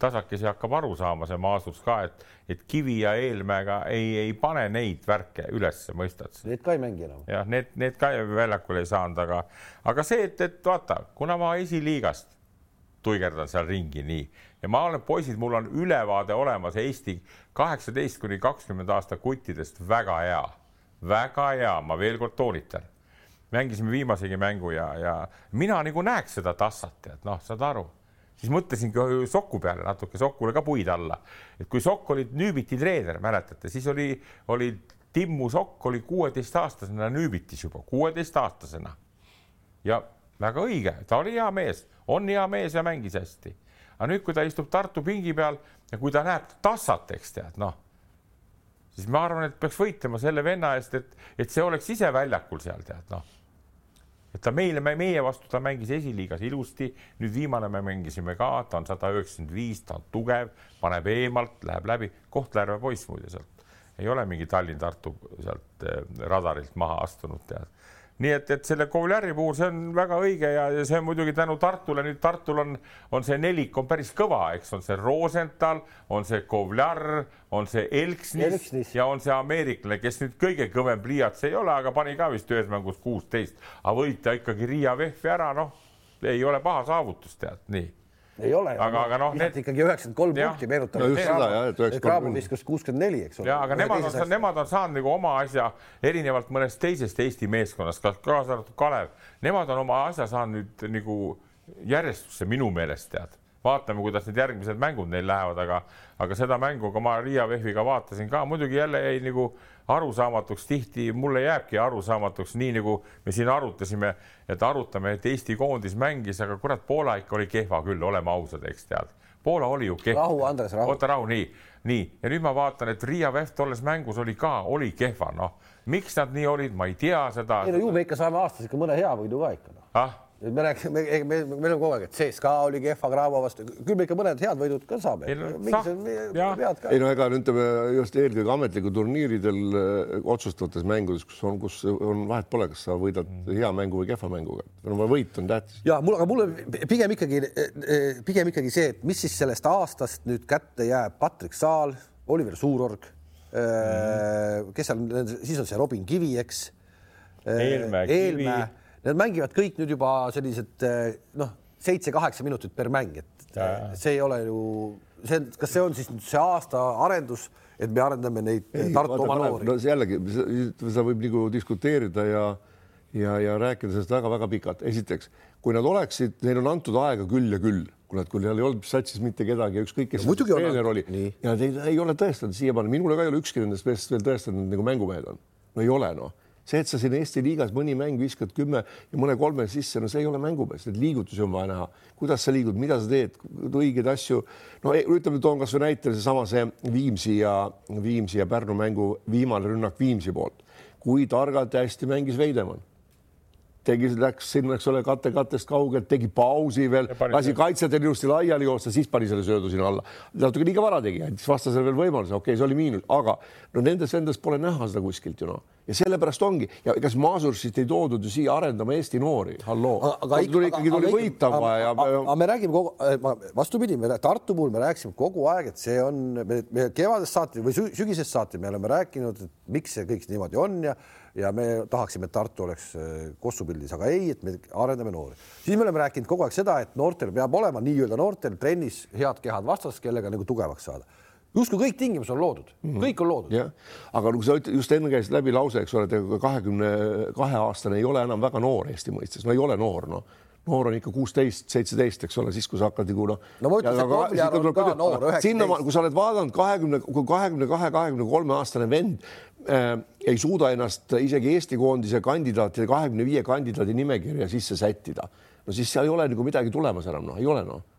Tasakesi hakkab aru saama see Maasurs ka, et, et Kivi ja Eelmäega ei, ei pane neid värke ülesse, mõistad sa? Need ka ei mängi enam. jah, need, need ka väljakul ei saanud, aga, aga see, et, et vaata, kuna ma esiliigast tuigerdan seal ringi nii ja ma olen, poisid, mul on ülevaade olemas Eesti kaheksateist kuni kakskümmend aasta kuttidest väga hea, väga hea, ma veel kord toonitan. mängisime viimasegi mängu ja, ja mina nagu näeks seda tassat, et noh, saad aru siis mõtlesin ka Soku peale natuke, Sokule ka puid alla, et kui Sokk oli Nüübiti treener, mäletate, siis oli, oli Timmu Sokk oli kuueteistaastasena Nüübitis juba, kuueteistaastasena. ja väga õige, ta oli hea mees, on hea mees ja mängis hästi. aga nüüd, kui ta istub Tartu pingi peal ja kui ta näeb tassat, eks tead, noh, siis ma arvan, et peaks võitlema selle venna eest, et, et see oleks ise väljakul seal tead, noh et ta meile, meie vastu ta mängis esiliigas ilusti, nüüd viimane me mängisime ka, ta on sada üheksakümmend viis, ta on tugev, paneb eemalt, läheb läbi, Kohtla-Järve poiss muide sealt, ei ole mingi Tallinn-Tartu sealt eh, radarilt maha astunud, tead nii et, et selle Kovljari puhul see on väga õige ja, ja see on muidugi tänu Tartule, nüüd Tartul on, on see nelik on päris kõva, eks. On see Rosenthal, on see Kovljar, on see Elksnis, Elksnis. ja on see ameeriklane, kes nüüd kõige kõvem pliiats ei ole, aga pani ka vist ühes mängus kuusteist, aga võita ikkagi Riia Vehvi ära, noh, ei ole paha saavutus, tead nii ei ole. aga, aga noh, need ikkagi üheksakümmend kolm punkti meenutab no,. Graabov viskas kuuskümmend neli, eks ole. ja, aga nemad on, nemad on saanud nagu oma asja erinevalt mõnest teisest Eesti meeskonnast, kaasa arvatud Kalev, nemad on oma asja saanud nüüd nagu järjestusse minu meelest tead vaatame, kuidas need järgmised mängud neil lähevad, aga, aga seda mängu ka ma Riia Vehviga vaatasin ka, muidugi jälle jäi nagu arusaamatuks, tihti mulle jääbki arusaamatuks, nii nagu me siin arutasime, et arutame, et Eesti koondis mängis, aga kurat, Poola ikka oli kehva küll, oleme ausad, eks tead. Poola oli ju kehva. rahu, Andres, rahu. oota, rahu, nii, nii ja nüüd ma vaatan, et Riia Veht tolles mängus oli ka, oli kehva, noh, miks nad nii olid, ma ei tea seda. ei no ju me ikka saame aastas ikka mõne hea võidu ka ikka no.. ah nüüd me räägime, me, me, me, meil on kogu aeg, et CSKA oli kehva Graavo vastu, küll me ikka mõned head võidud ka saame. ei no ega ütleme just eelkõige ametlikel turniiridel äh, otsustavates mängudes, kus on, kus on vahet pole, kas sa võidad mm. hea mängu või kehva mänguga, no võit on tähtis. ja mul, aga mulle pigem ikkagi, pigem ikkagi see, et mis siis sellest aastast nüüd kätte jääb, Patrik Saal, Oliver Suurorg mm., kes seal, siis on see Robin Kivi, eks. Eelmäe, Kivi Nad mängivad kõik nüüd juba sellised eh, noh, seitse-kaheksa minutit per mäng, et ja. see ei ole ju see, kas see on siis nüüd see aasta arendus, et me arendame neid Ei, Tartu oma noori no,? jällegi, sa võib nagu diskuteerida ja ja, ja rääkida sellest väga-väga pikalt. esiteks, kui nad oleksid, neil on antud aega küll ja küll, kui nad, kui neil ei olnud satsis mitte kedagi, ükskõik kes treener oli Nii. ja ei, ei ole tõestanud siiamaani, minule ka ei ole ükski nendest meestest veel tõestanud, nagu mängumehed on. no ei ole noh see, et sa siin Eesti liigas mõni mäng viskad kümme ja mõne kolme sisse, no see ei ole mängumees, neid liigutusi on vaja näha, kuidas sa liigud, mida sa teed, õigeid asju. no e, ütleme, toon kasvõi näitena seesama see Viimsi ja Viimsi ja Pärnu mängu viimane rünnak Viimsi poolt, kui targalt ja hästi mängis Veidemann tegi, läks sinna, eks ole, kate-kattest kaugelt, tegi pausi veel, lasi kaitsjatel ilusti laiali joosta, siis pani selle söödu sinna alla. natuke liiga vara tegi, andis vastasele veel võimaluse, okei okay,, see oli miinus, aga no nendes vendades pole näha seda kuskilt ju noh ja sellepärast ongi ja kas Masursist ei toodud ju siia arendama Eesti noori, halloo. aga tuli ikkagi tuli võita vaja ja. aga me räägime kogu, vastupidi, me Tartu puhul me rääkisime kogu aeg, et see on, me kevadest saati või sügisest saati me oleme rääkinud, et miks see kõik niimoodi on ja ja me tahaksime, et Tartu oleks äh, kossupildis, aga ei, et me arendame noori. siis me oleme rääkinud kogu aeg seda, et noortel peab olema nii-öelda noortel trennis head kehad vastas, kellega nagu tugevaks saada justkui kõik tingimused on loodud mm, -hmm. kõik on loodud. jah, aga nagu sa just enne käis läbi lause, eks ole, et kahekümne kahe aastane ei ole enam väga noor Eesti mõistes, no ei ole noor, noh noor on ikka kuusteist, seitseteist, eks ole, siis kui sa hakkad nagu noh. no ma ütlen, et Kovjar on ka noor, üheksateist. sinna, kui sa oled vaadanud kahekümne, kui kahekümne kahe, kahekümne kolme aastane vend äh, ei suuda ennast isegi Eesti koondise kandidaatide, kahekümne viie kandidaadi nimekirja sisse sättida, no siis seal ei ole nagu midagi tulemas enam, noh, ei ole noh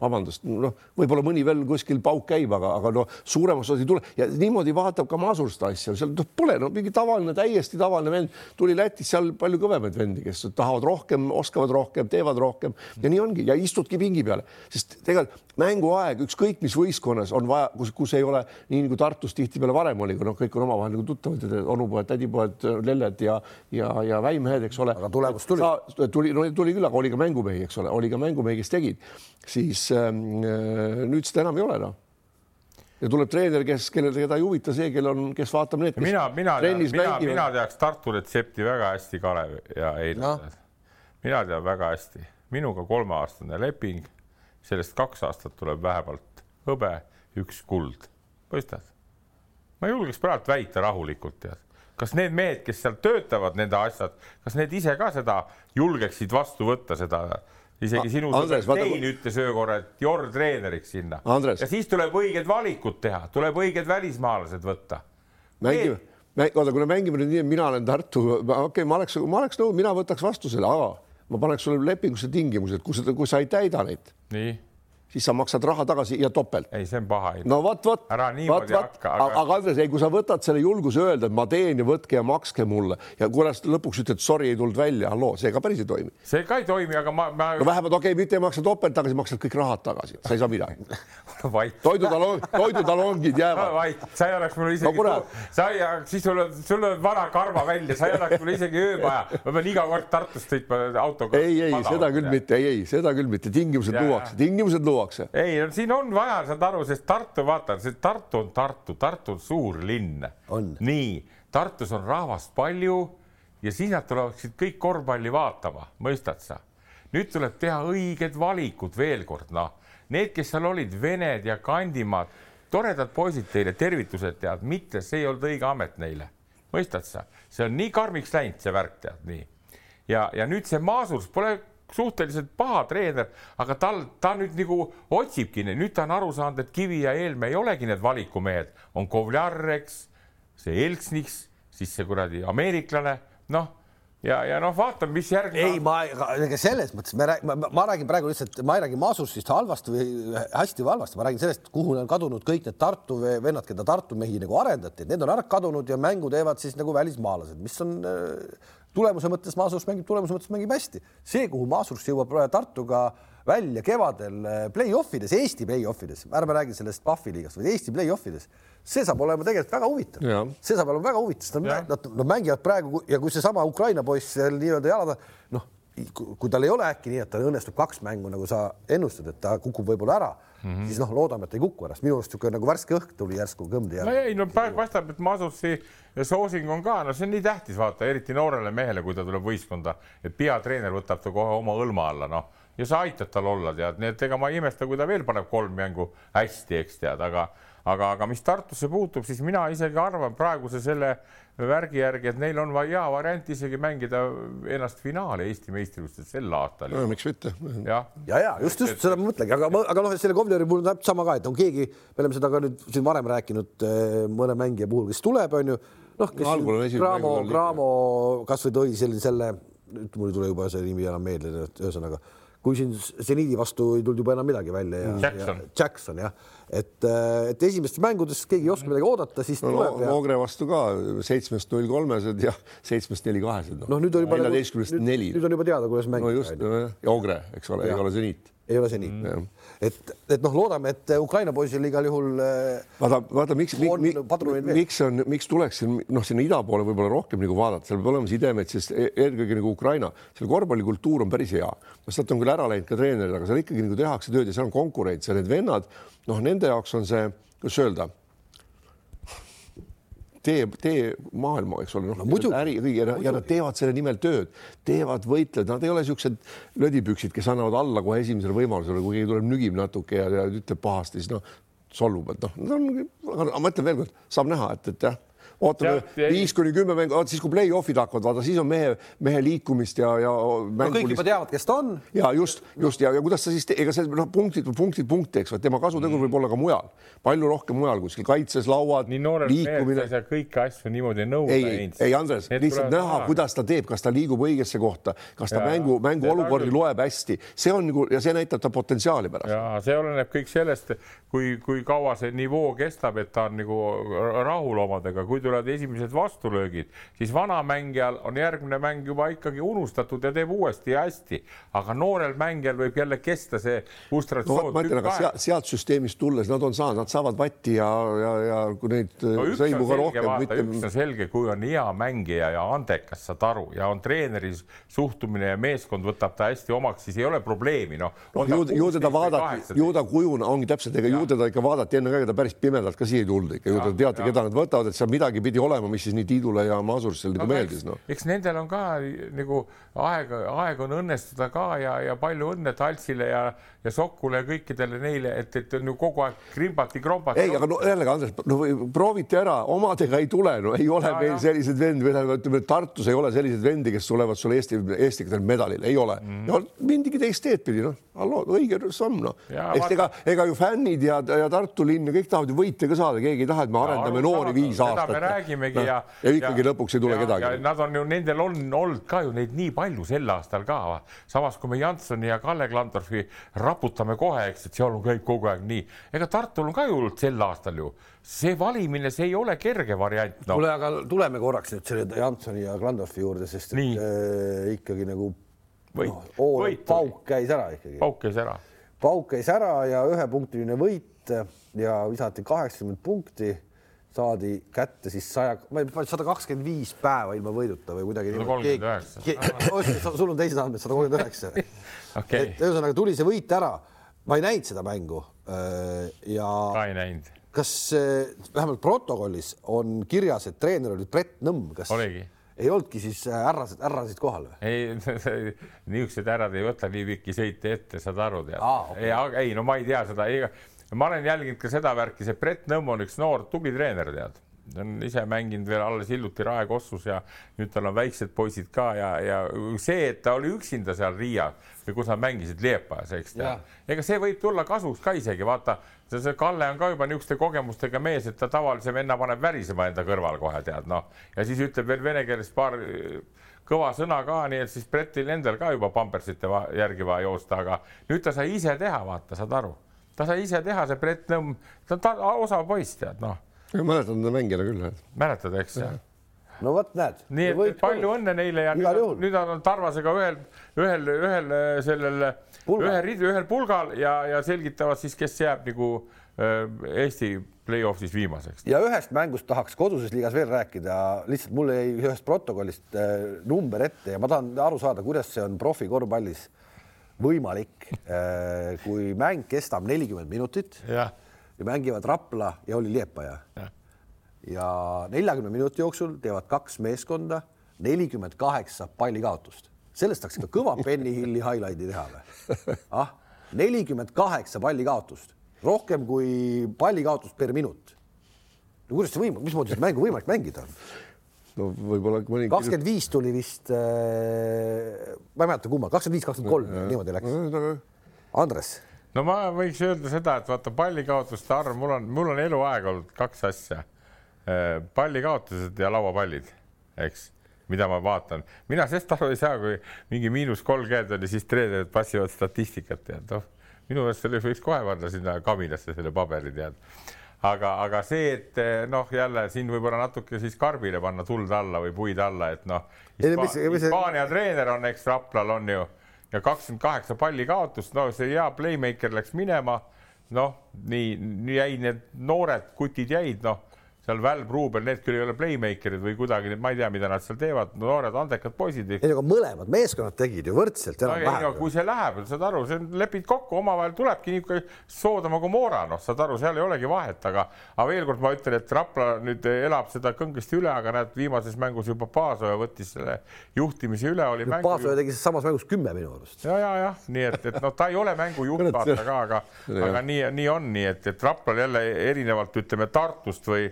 vabandust, noh, võib-olla mõni veel kuskil pauk käib, aga, aga noh, suuremas osas ei tule. Ja niimoodi vaatab ka Masur seda asja, seal noh, pole no mingi tavaline, täiesti tavaline vend. Tuli Lätis, seal palju kõvemaid vendi, kes tahavad rohkem, oskavad rohkem, teevad rohkem. Ja nii ongi. Ja istudki pingi peale, sest tegelikult mänguaeg ükskõik mis võistkonnas on vaja, kus, kus ei ole nii nagu Tartus tihtipeale varem oli, kui noh, kõik on omavahel nagu tuttavad, onupoed, tädipoed, lelled ja ja, ja väimehed, eks ole. aga tulemus tuli. tuli, no tuli küll, aga oli ka mängumehi, eks ole, oli ka mängumehi, kes tegid, siis ähm, äh, nüüd seda enam ei ole noh ja tuleb treener, kes, kellel, keda ei huvita see, kellel on, kes vaatab need. mina, mina, mina, mina teaks Tartu retsepti väga hästi, Kalev ja Heido no.. mina tean väga hästi, minuga kolmeaastane leping sellest kaks aastat tuleb vähemalt hõbe, üks kuld. mõistad? ma julgeks praegu väita rahulikult, tead. kas need mehed, kes seal töötavad, nende asjad, kas need ise ka seda julgeksid vastu võtta, seda isegi sinu Andres, Tein vaata... ütles öö korra, et Jor treeneriks sinna. ja siis tuleb õiged valikud teha, tuleb õiged välismaalased võtta. mängime, oota, kui me mängime nüüd nii, et mina olen Tartu, okei okay,, ma oleks, ma oleks nõus, mina võtaks vastu selle, aga ma paneks sulle lepingusse tingimused, kui sa, kui sa ei täida neid, siis sa maksad raha tagasi ja topelt. ei, see on paha. no vot, vot. ära niimoodi hakka. Aga... aga Andres, ei, kui sa võtad selle julguse öelda, et ma teen ja võtke ja makske mulle ja kuras lõpuks ütled sorry, ei tulnud välja, halloo, see ka päris ei toimi. see ka ei toimi, aga ma, ma.... no vähemalt okei okay,, mitte ei maksa topelt tagasi, maksad kõik rahad tagasi, sa ei saa midagi toidutalon, toidutalongid jäävad. vait, sa ei oleks mul isegi no,, sa ei, siis sul on, sul on vana karva välja, sa ei oleks mul isegi öömaja, ma pean iga kord Tartust sõitma autoga. ei, ei, seda küll mitte, ei, ei, seda küll mitte, tingimused luuakse, tingimused luuakse tuuakse. ei, no siin on vaja, saad aru, sest Tartu, vaata, see Tartu on Tartu, Tartu on suur linn. nii, Tartus on rahvast palju ja siis nad tuleksid kõik korvpalli vaatama, mõistad sa? nüüd tuleb teha õiged valikud veel kord, noh, need, kes seal olid, vened ja kandimaad, toredad poisid teile, tervitused, tead, mitte see ei olnud õige amet neile, mõistad sa, see on nii karmiks läinud, see värk, tead nii. ja, ja nüüd see Maasurs pole suhteliselt paha treener, aga tal, ta nüüd nagu otsibki, nüüd ta on aru saanud, et Kivi ja Eelmäe ei olegi need valikumehed, on Kovlar, eks, see Elksniks, siis see kuradi ameeriklane, noh ja, ja noh, vaatame, mis järgmine. ei, ma, ega selles mõttes me räägime, ma, räägin praegu lihtsalt, ma ei räägi Masurist halvasti või hästi või halvasti, ma räägin sellest, kuhu on kadunud kõik need Tartu vennad, keda Tartu mehi nagu arendati, need on ära kadunud ja mängu teevad siis nagu välismaalased, mis on tulemuse mõttes Maasurs mängib, tulemuse mõttes mängib hästi. see, kuhu Maasurs jõuab Tartuga välja kevadel eh, play-off ides, Eesti play-off ides, ärme räägi sellest Pahvi liigast, vaid Eesti play-off ides, see saab olema tegelikult väga huvitav. see saab olema väga huvitav, sest nad, nad, nad mängivad praegu ja kui seesama Ukraina poiss nii-öelda jalada, noh, kui tal ei ole äkki nii, et tal õnnestub kaks mängu, nagu sa ennustad, et ta kukub võib-olla ära mm, -hmm. siis noh, loodame, et ei kuku sest minu arust niisugune nagu värske õhk tuli järsku kõmdi järgi. no ei, no praegu paistab, et Masutsi soosing on ka, no see on nii tähtis, vaata, eriti noorele mehele, kui ta tuleb võistkonda, et peatreener võtab ta kohe oma õlma alla, noh, ja sa aitad tal olla, tead, nii et ega ma ei imesta, kui ta veel paneb kolm mängu hästi, eks tead, aga aga, aga mis Tartusse puutub, siis mina isegi arvan praeguse selle värgi järgi, et neil on hea variant isegi mängida ennast finaali Eesti meistrivõistlustes sel aastal no,. miks mitte? ja, ja, ja just, just seda ma mõtlengi, aga, aga noh, selle Kovleri puhul on täpselt sama ka, et on keegi, me oleme seda ka nüüd siin varem rääkinud eh, mõne mängija puhul, kes tuleb, on ju, noh, kes no, Graamo, Graamo kasvõi tõi selline selle, nüüd mul ei tule juba see nimi enam meelde, ühesõnaga kui siin seniidi vastu ei tulnud juba enam midagi välja ja Jackson, ja Jackson jah, et, äh, et esimestes mängudes keegi ei oska midagi oodata, siis no, tuleb. Loogre vastu ka seitsmest null kolmesed ja seitsmest neli kahesed no.. noh, nüüd on juba neljateistkümnest neli. nüüd on juba teada, kuidas mängida. no just, Ogre, eks ole, ei ole seniit ei ole see nii mm.. et, et noh, loodame, et Ukraina poisil igal juhul. Äh, vaata, vaata, miks, miks on, miks tuleks noh, sinna ida poole võib-olla rohkem nagu vaadata, seal peab olema sidemed, sest e-, eelkõige nagu Ukraina, seal korvpallikultuur on päris hea. no sealt on küll ära läinud ka treenerid, aga seal ikkagi nagu tehakse tööd ja seal on konkurents ja need vennad, noh, nende jaoks on see, kuidas öelda tee, tee maailma, eks ole, noh no, äri ja, ja nad teevad selle nimel tööd, teevad, võitlevad, nad ei ole niisugused lödipüksid, kes annavad alla kohe esimesele võimalusele, kui keegi tuleb nügib natuke ja, ja ütleb pahasti, siis noh, solvub, et noh, aga ma ütlen veelkord, saab näha, et, et jah ootame viis kuni kümme mängu, siis kui play-off'id hakkavad, vaata siis on mehe, mehe liikumist ja, ja. no kõik juba teavad, kes ta on. ja just, just ja, ja kuidas sa siis, ega see noh, punktid, punktid, punkte, eks, tema kasutegur mm. võib olla ka mujal, palju rohkem mujal kuskil kaitses, lauad. saa kõiki asju niimoodi nõuda. ei, ei Andres, lihtsalt näha, kuidas ta teeb, kas ta liigub õigesse kohta, kas ta ja, mängu, mängu olukordi loeb hästi, see on nagu ja see näitab ta potentsiaali pärast. ja see oleneb kõik sellest, kui, kui kaua see nivoo kestab, et ta on nagu rahul omadega, kui tulevad esimesed vastulöögid, siis vanamängijal on järgmine mäng juba ikkagi unustatud ja teeb uuesti hästi, aga noorel mängijal võib jälle kesta see frustratsioon no,. ma ütlen, aga sealt, sealt süsteemist tulles nad on saanud, nad saavad vatti ja, ja, ja kui neid no, sõimu ka rohkem. Mitte... üks on selge, kui on hea mängija ja andekas, saad aru, ja on treeneri suhtumine ja meeskond võtab ta hästi omaks, siis ei ole probleemi, noh. noh ju, ju teda vaadati, ju ta kujuna ongi täpselt, ega ju teda ikka vaadati enne ka, ega ta päris pimedalt ka siia ei tulnud ikka, ju te teate, keda nad võtavad, et seal midagi pidi olema, mis siis nii Tiidule ja Masurisse nagu no, meeldis, noh. eks nendel on ka nagu aega, aeg on õnnestuda ka ja, ja palju õnne Taltsile ja, ja Sokule ja kõikidele neile, et, et on ju kogu aeg krimbati-krombati. ei, aga no jällegi Andres, no prooviti ära, omadega ei tule, no ei ole ja, meil ja. selliseid vendi, või ütleme Tartus ei ole selliseid vendi, kes tulevad sulle Eesti, Eesti medalile, ei ole mm. -hmm. no mindigi teist teed pidi, noh, õige samm, noh. eks ega, ega ju fännid ja, ja Tartu linn ja kõik tahavad ju võite ka saada, keegi ei taha, et me arendame no, noori viis aastat. me räägimegi no, ja. ja ikkagi ja, lõpuks ei tule ja, kedagi. Nad on ju, nendel on olnud ka ju neid nii palju sel aastal ka. samas kui me Jansoni ja Kalle Klandorfi raputame kohe, eks, et seal on kõik kogu aeg nii. ega Tartul on ka ju sel aastal ju see valimine, see ei ole kerge variant no.. kuule, aga tuleme korraks nüüd selle Jansoni ja Klandorfi juurde, sest et äh, ikkagi nagu võit no,, võit. pauk käis ära ikkagi. pauk käis ära. pauk käis ära ja ühepunktiline võit ja visati kaheksakümmend punkti saadi kätte siis saja, ma ei tea, sada kakskümmend viis päeva ilma võiduta või kuidagi. sada kolmkümmend üheksa. sul on teised andmed, sada kolmkümmend üheksa. Et ühesõnaga tuli see võit ära. ma ei näinud seda mängu. Äh, ja. ka ei näinud. kas vähemalt protokollis on kirjas, et treener oli Brett Nõmm, kas? oligi ei olnudki siis härrased, äh, härrasid kohal või? ei, niisugused härrad ei võta nii pikki sõite ette, saad aru tead ah,. Okay. ei, ei, no ma ei tea seda, ma olen jälginud ka seda värki, see Brett Nõmm on üks noor tubli treener, tead. Ta on ise mänginud veel alles hiljuti Rae Kossus ja nüüd tal on väiksed poisid ka ja, ja see, et ta oli üksinda seal Riia või kus nad mängisid Liepajas, eks tead. ega see võib tulla kasuks ka isegi, vaata, see Kalle on ka juba niisuguste kogemustega mees, et ta tavalise venna paneb värisema enda kõrval kohe tead noh, ja siis ütleb veel vene keeles paar kõva sõna ka, nii et siis Brettil endal ka juba pampersite järgi vaja joosta, aga nüüd ta sai ise teha, vaata, saad aru ta sai ise teha, see Brett Nõmm, ta on ta, osav poiss, tead noh. Mäletan teda mängijana küll. mäletad, eks? no vot, näed. nii et palju olla. õnne neile ja nüüd, nüüd on Tarvasega ühel, ühel, ühel sellel, ühel, ühel pulgal ja, ja selgitavad siis, kes jääb nagu äh, Eesti play-off'is viimaseks. ja ühest mängust tahaks koduses liigas veel rääkida, lihtsalt mul jäi ühest protokollist äh, number ette ja ma tahan aru saada, kuidas see on profikorvpallis võimalik, äh, kui mäng kestab nelikümmend minutit ja. Ja mängivad Rapla ja oli Liepaja. ja neljakümne minuti jooksul teevad kaks meeskonda nelikümmend kaheksa pallikaotust, sellest saaks ikka kõva Penny Hilli highlight'i teha või? ah, nelikümmend kaheksa pallikaotust rohkem kui pallikaotus per minut. no kuidas see võimalik, mismoodi seda mängu võimalik mängida on? no võib-olla mõni kakskümmend viis tuli vist äh,, ma ei mäleta kumma, kakskümmend viis, kakskümmend kolm, niimoodi läks. Andres. No ma võiks öelda seda, et vaata pallikaotuste arv, mul on, mul on eluaeg olnud kaks asja. Äh, pallikaotused ja lauapallid, eks, mida ma vaatan. mina sellest aru ei saa, kui mingi miinus kolmkümmend oli, siis treenerid passivad statistikat ja noh minu meelest selle võiks kohe panna sinna kaminasse selle paberi tead. aga, aga see, et eh, noh, jälle siin võib-olla natuke siis karbile panna tuld alla või puid alla, et noh, Hispaania treener on, eks Raplal on ju ja kakskümmend kaheksa palli kaotust, no see hea playmaker läks minema. noh, nii, nii jäid need noored kutid jäid, noh seal Välb, Ruubel, need küll ei ole playmaker'id või kuidagi, ma ei tea, mida nad seal teevad, noored andekad poisid. ei, aga mõlemad meeskonnad tegid ju võrdselt enam-vähem kui see läheb, saad aru, see lepid kokku, omavahel tulebki niisugune Soodoma Gomorra, noh, saad aru, seal ei olegi vahet, aga, aga veel kord ma ütlen, et Rapla nüüd elab seda kõngesti üle, aga näed, viimases mängus juba Paasoja võttis selle juhtimise üle, oli. Paasoja tegi samas mängus kümme minu arust. ja, ja, jah, nii et, et noh, ta ei ole mängujuht vaata ka, aga, aga nii, nii on, nii et, et Raplal jälle erinevalt ütleme Tartust või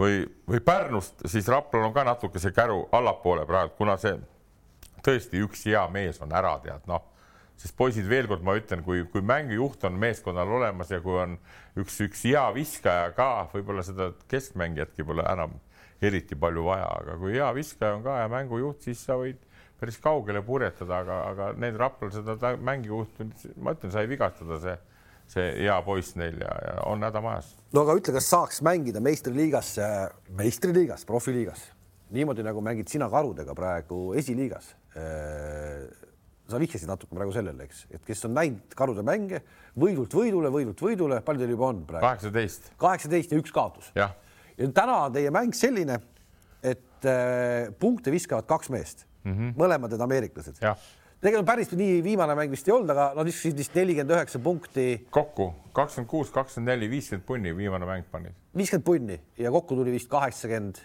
või, või Pärnust, siis Raplal on ka natuke see käru allapoole praegu, kuna see tõesti üks hea mees on ära tead, noh, sest poisid, veel kord ma ütlen, kui, kui mängujuht on meeskonnal olemas ja kui on üks, üks hea viskaja ka, võib-olla seda keskmängijatki pole enam eriti palju vaja, aga kui hea viskaja on ka ja mängujuht, siis sa võid päris kaugele purjetada, aga, aga need Raplal seda mängujuhtu, ma ütlen, sai vigastada see see hea poiss neil ja, ja on häda majas. No aga ütle, kas saaks mängida meistriliigas, meistriliigas, profiliigas niimoodi nagu mängid sina karudega praegu esiliigas? Äh, sa vihjasid natuke praegu sellele, eks, et kes on näinud karude mänge võidult võidule, võidult võidule, palju teil juba on praegu? kaheksateist. kaheksateist ja üks kaotus. ja täna on teie mäng selline, et äh, punkte viskavad kaks meest mm, -hmm. mõlemad need ameeriklased tegelikult päris nii viimane mäng vist ei olnud, aga nad viskasid vist nelikümmend üheksa punkti. kokku kakskümmend kuus, kakskümmend neli, viiskümmend punni viimane mäng pani. viiskümmend punni ja kokku tuli vist kaheksakümmend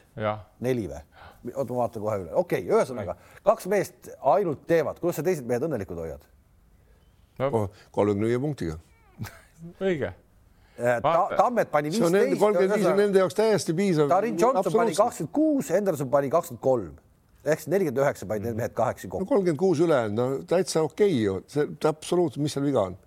neli või? oota, ma vaatan kohe üle, okei okay,, ühesõnaga kaks meest ainult teevad, kuidas sa teised mehed õnnelikud hoiad no.? kolmekümne viie punktiga õige äh, Ta, Tammet pani viisteist. kolmkümmend viis on nende jaoks täiesti piisav. Tarin Johnson pani kakskümmend kuus, Henderson pani kakskümmend kolm ehk siis nelikümmend üheksa panid need mehed kahekesi kokku. kolmkümmend kuus ülejäänud, no täitsa okei okay ju, see absoluutselt, mis seal viga on?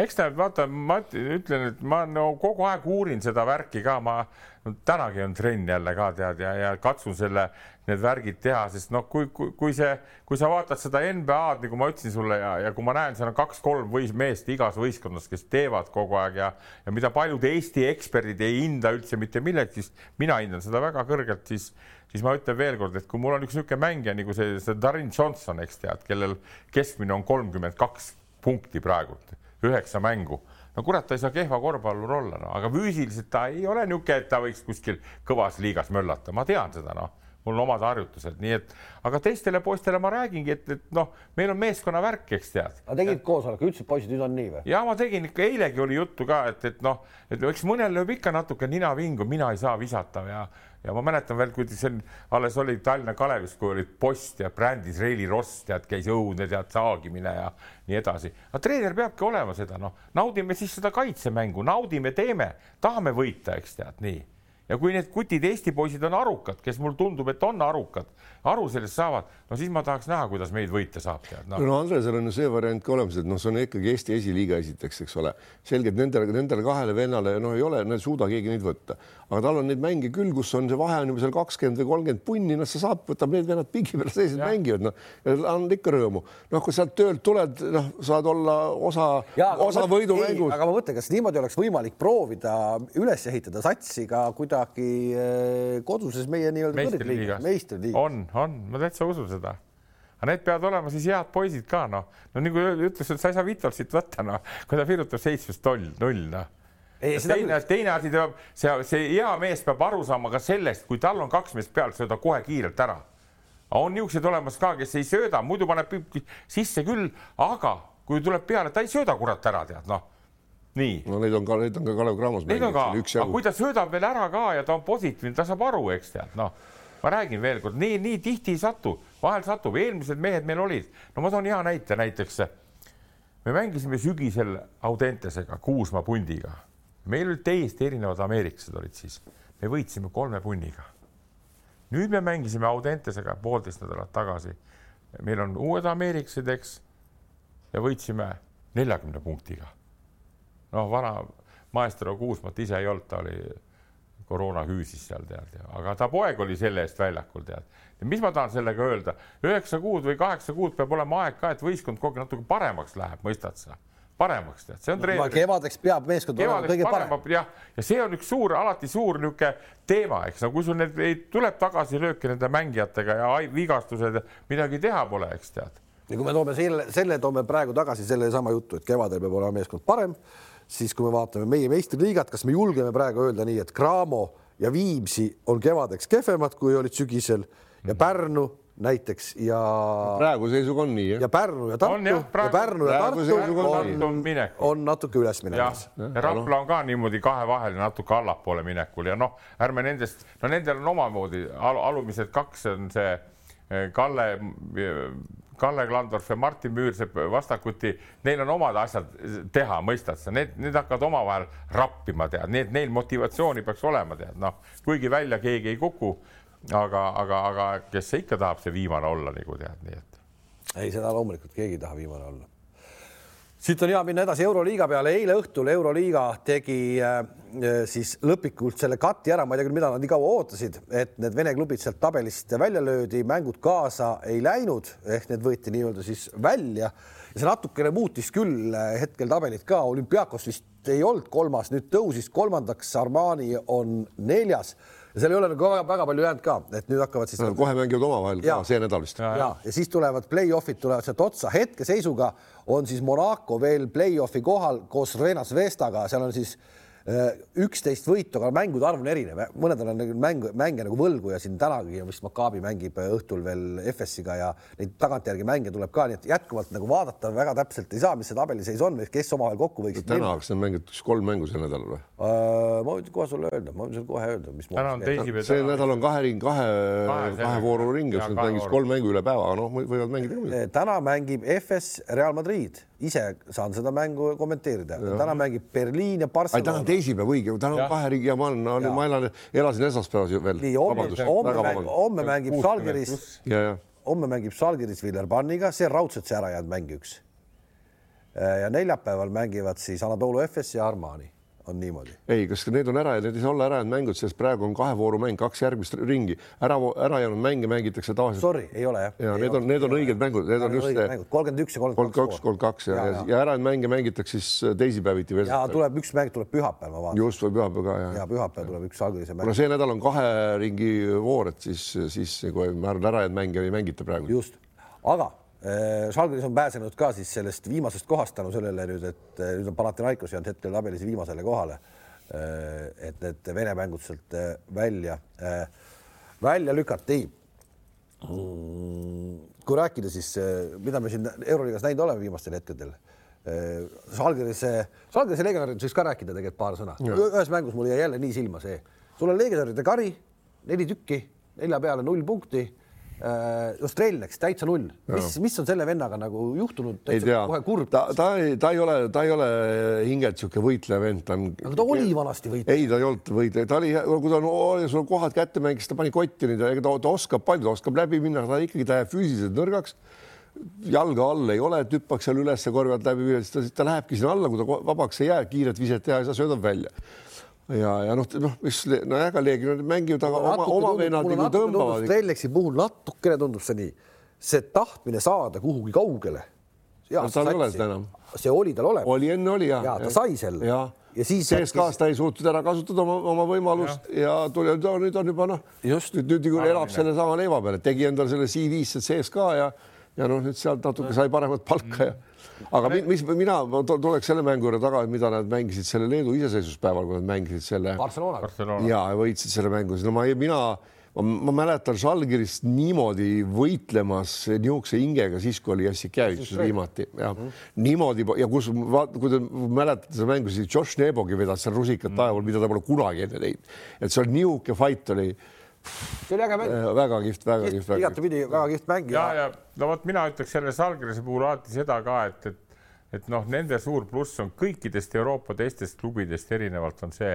eks ta, vaata, ma ütlen, et ma no kogu aeg uurin seda värki ka, ma no, tänagi on trenn jälle ka tead ja, ja katsun selle, need värgid teha, sest noh, kui, kui, kui see, kui sa vaatad seda NBA-d, nagu ma ütlesin sulle ja, ja kui ma näen, seal on kaks-kolm võis meest igas võistkonnas, kes teevad kogu aeg ja, ja mida paljud Eesti eksperdid ei hinda üldse mitte millegi, siis mina hindan seda väga kõrgelt, siis siis ma ütlen veelkord, et kui mul on üks niisugune mängija nagu see, see Darin Johnson, eks tead, kellel keskmine on kolmkümmend kaks punkti praegult, üheksa mängu. No kurat, ta ei saa kehva korvpallur olla, no aga füüsiliselt ta ei ole niisugune, et ta võiks kuskil kõvas liigas möllata, ma tean seda, noh mul on omad harjutused, nii et aga teistele poistele ma räägingi, et, et noh, meil on meeskonna värk, eks tead. aga tegid koosoleku, ütlesid poisid, nüüd on nii või? ja ma tegin ikka, eilegi oli juttu ka, et, et noh, et eks mõnel lööb ikka natuke nina vingu, mina ei saa visata ja ja ma mäletan veel, kui see alles oli Tallinna Kalevis, kui olid Post ja brändis Reili Ross, tead, käis õudne tead saagimine ja nii edasi. aga treener peabki olema seda, noh, naudime siis seda kaitsemängu, naudime, teeme, tahame võita, eks tead nii ja kui need kutid Eesti poisid on arukad, kes mul tundub, et on arukad, aru sellest saavad, no siis ma tahaks näha, kuidas meid võita saab tead no.. no Andresel on ju see variant ka olemas, et noh, see on ikkagi Eesti esiliiga esiteks, eks ole, selgelt nendele, nendele kahele vennale no ei ole, nad ei suuda keegi neid võtta, aga tal on neid mänge küll, kus on see vahe on juba seal kakskümmend või kolmkümmend punni, noh, sa saad, võtab need vennad pigi peale sees, mängivad, noh, annavad ikka rõõmu. noh, kui sealt töölt tuled, noh, saad olla osa, osa võidumängus. aga ma mõtlen, kas niimoodi oleks võimalik proovida üles ehitada satsi ka kuidagi eh, koduses meie nii-öelda kõrgliigas, meistriliigas? on, on, ma täitsa usun seda. aga need peavad olema siis head poisid ka noh, no nagu ütles, et sa ei saa Vitolsit võtta, noh, kui ta virutab seitsmest null, null, noh teine, teine asi, ta peab, see, see hea mees peab aru saama ka sellest, kui tal on kaks meest peal, sööda kohe kiirelt ära. on niisugused olemas ka, kes ei sööda, muidu paneb sisse küll, aga kui tuleb peale, ta ei sööda kurat ära, tead noh. No neid on ka, neid on ka Kalev Cramos. Ka, aga kui ta söödab veel ära ka ja ta on positiivne, ta saab aru, eks tead, noh, ma räägin veel kord, nii, nii tihti ei satu, vahel satub, eelmised mehed meil olid, no ma toon hea näite, näiteks me mängisime sügisel Audentesega Kuusma pundiga, meil olid täiesti erinevad ameeriklased olid siis, me võitsime kolme punniga. nüüd me mängisime Audentesega poolteist nädalat tagasi, meil on uued ameeriklased, eks, ja võitsime neljakümne punktiga noh, vana maestro Kuusmat ise ei olnud, ta oli koroona hüüsis seal tead, aga ta poeg oli selle eest väljakul tead. mis ma tahan sellega öelda, üheksa kuud või kaheksa kuud peab olema aeg ka, et võistkond kogu aeg natuke paremaks läheb, mõistad sa? paremaks tead, see on treener. kevadeks peab meeskond olema kõige parem. jah, ja see on üks suur, alati suur niisugune teema, eks no kui sul need tuleb tagasilööke nende mängijatega ja vigastused, midagi teha pole, eks tead. ja kui me toome selle, selle toome praegu tagasi sellesama juttu, et kevadel peab olema meeskond parem siis kui me vaatame meie meistriliigat, kas me julgeme praegu öelda nii, et Cramo ja Viimsi on kevadeks kehvemad, kui olid sügisel ja Pärnu näiteks ja. praeguse seisuga on nii jah. ja Pärnu ja Tartu ja, ja Pärnu ja Tartu on, on, on natuke üles minemas. Rapla on ka niimoodi kahevahel natuke allapoole minekul ja noh, ärme nendest, no nendel on omamoodi al alumised kaks on see eh, Kalle Kalle Klandorf ja Martin Müürsepp vastakuti, neil on omad asjad teha, mõistad sa, need, need hakkavad omavahel rappima, tead, need, neil motivatsiooni peaks olema, tead, noh, kuigi välja keegi ei kuku, aga, aga, aga kes see ikka tahab, see viimane olla nagu tead, nii et. ei, seda loomulikult keegi ei taha viimane olla siit on hea minna edasi Euroliiga peale. eile õhtul Euroliiga tegi äh, äh, siis lõplikult selle kati ära, ma ei tea küll, mida nad nii kaua ootasid, et need Vene klubid sealt tabelist välja löödi, mängud kaasa ei läinud ehk need võeti nii-öelda siis välja ja see natukene muutis küll äh, hetkel tabelit ka. olümpiaakos vist ei olnud kolmas, nüüd tõusis kolmandaks. Armani on neljas ja seal ei ole nagu väga palju jäänud ka, et nüüd hakkavad siis no,. kohe mängivad omavahel ka see nädal vist. ja, ja., ja siis tulevad play-off'id tulevad sealt otsa, hetkeseisuga on siis Monaco veel play-off'i kohal koos Renas Vestaga, seal on siis Äh, üksteist võitu, aga mängude arv on erinev, mõnedel on nagu mäng, mänge nagu võlgu ja siin tänagi vist Maccabi mängib äh, õhtul veel FS-iga ja neid tagantjärgi mänge tuleb ka, nii et jätkuvalt nagu vaadata väga täpselt ei saa, mis see tabeliseis on kes omavahel kokku võiksid. täna hakkas nad mänginud kolm mängu sel nädalal või uh,? ma võin kohe sulle öelda, ma võin sulle kohe öelda, mis. täna on teisipäev. see nädal on kahe ring, kahe, kahe, kahe vooru ring, kus nad mängisid kolm mängu üle päeva, noh, võivad mängida täna mängib FS Real Madrid ise saan seda mängu kommenteerida. täna mängib Berliin ja Barcelona. täna on teisipäev, õige, täna on kahe riigi ja ma olen, ma elan, elasin esmaspäevas veel. nii, homme, homme, homme mängib Salgeris, homme mängib Salgeris Villerbanniga, see raudselt see ära jäänud mäng üks. ja neljapäeval mängivad siis Anadolu FS ja Armani on niimoodi? ei, kas need on ära, need ei saa olla ära jäänud mängud, sest praegu on kahevoorumäng, kaks järgmist ringi, ära, ära jäänud mänge mängitakse tavaliselt. Sorry, ei ole jah. ja need on, need on õiged mängud, need on just kolmkümmend üks ja kolmkümmend kaks. kolmkümmend kaks ja, ja, ja ära jäänud mänge mängitakse siis äh, teisipäeviti ja tuleb üks mäng tuleb pühapäeval, ma vaatan. just või pühapäev ka ja. ja pühapäev tuleb üks algise mäng. no see nädal on kahe ringi voor, et siis, siis nagu ma arvan, ära jäänud mänge ei mängita praegu. just, aga Žalgiris äh, on pääsenud ka siis sellest viimasest kohast tänu sellele nüüd, et äh, nüüd on Panathinaikos jäänud hetkel tabelis viimasele kohale Äh, et need Vene mängud sealt välja, välja lükati. Mm, kui rääkida siis, mida me siin Euroliigas näinud oleme viimastel hetkedel. Žalgirise, Žalgirise legionäridest võiks ka rääkida tegelikult paar sõna. ühes mängus mul jäi jälle nii silma see, sul on legionäride kari, neli tükki, nelja peale null punkti äh, Ostrelneks täitsa null. mis, mis on selle vennaga nagu juhtunud? ei tea, ta, ta ei, ta ei ole, ta ei ole hingelt niisugune võitleja vend, ta on. aga ta oli vanasti võitleja. ei, ta ei olnud võitleja, ta oli, kui ta on, sul kohad kätte mängis, ta pani kotti ega ta, ta oskab palju, ta oskab läbi minna, ta ikkagi, ta jääb füüsiliselt nõrgaks jalga all ei ole, et hüppaks seal üles korvi alt läbi, siis ta, ta lähebki sinna alla, kui ta vabaks ei jää, kiiret viset teha ei saa, söödab välja ja, ja noh, noh, mis no ega leegionärid mängivad, aga oma, oma vennad nagu tõmbavad. Strelleksi puhul natukene tundub see nii, see tahtmine saada kuhugi kaugele. No, tal ei ole seda enam. see oli tal olemas. oli enne oli ja. ja ta sai selle. ja, ja siis. CSKA-s ta ei suutnud ära kasutada oma, oma võimalust ja, ja tuli, nüüd on juba noh, nüüd, nüüd nagu elab sellesama leiva peal, et tegi endale selle CV-sse CSKA ja ja noh, nüüd sealt natuke sai paremat palka ja aga mis mina tuleks selle mängu juurde taga, mida nad mängisid selle Leedu iseseisvuspäeval, kui nad mängisid selle Barcelonaga Barcelona. ja võitsid selle mängu, no ma, mina ma, mäletan Žalgirist niimoodi võitlemas niisuguse hingega siis, kui oli Jassikevitš viimati ja mm. niimoodi ja kus, kui te mäletate seda mängu, siis Josh Nebogi vedas seal rusikat taeval mm., mida ta pole kunagi enne teinud. et see oli niisugune fight oli see oli äge mäng. Äh, väga kihvt, väga kihvt, kihvt. igatepidi väga kihvt mäng. ja, ja no vot, mina ütleks selle Salgrise puhul alati seda ka, et, et, et noh, nende suur pluss on kõikidest Euroopa teistest klubidest erinevalt on see,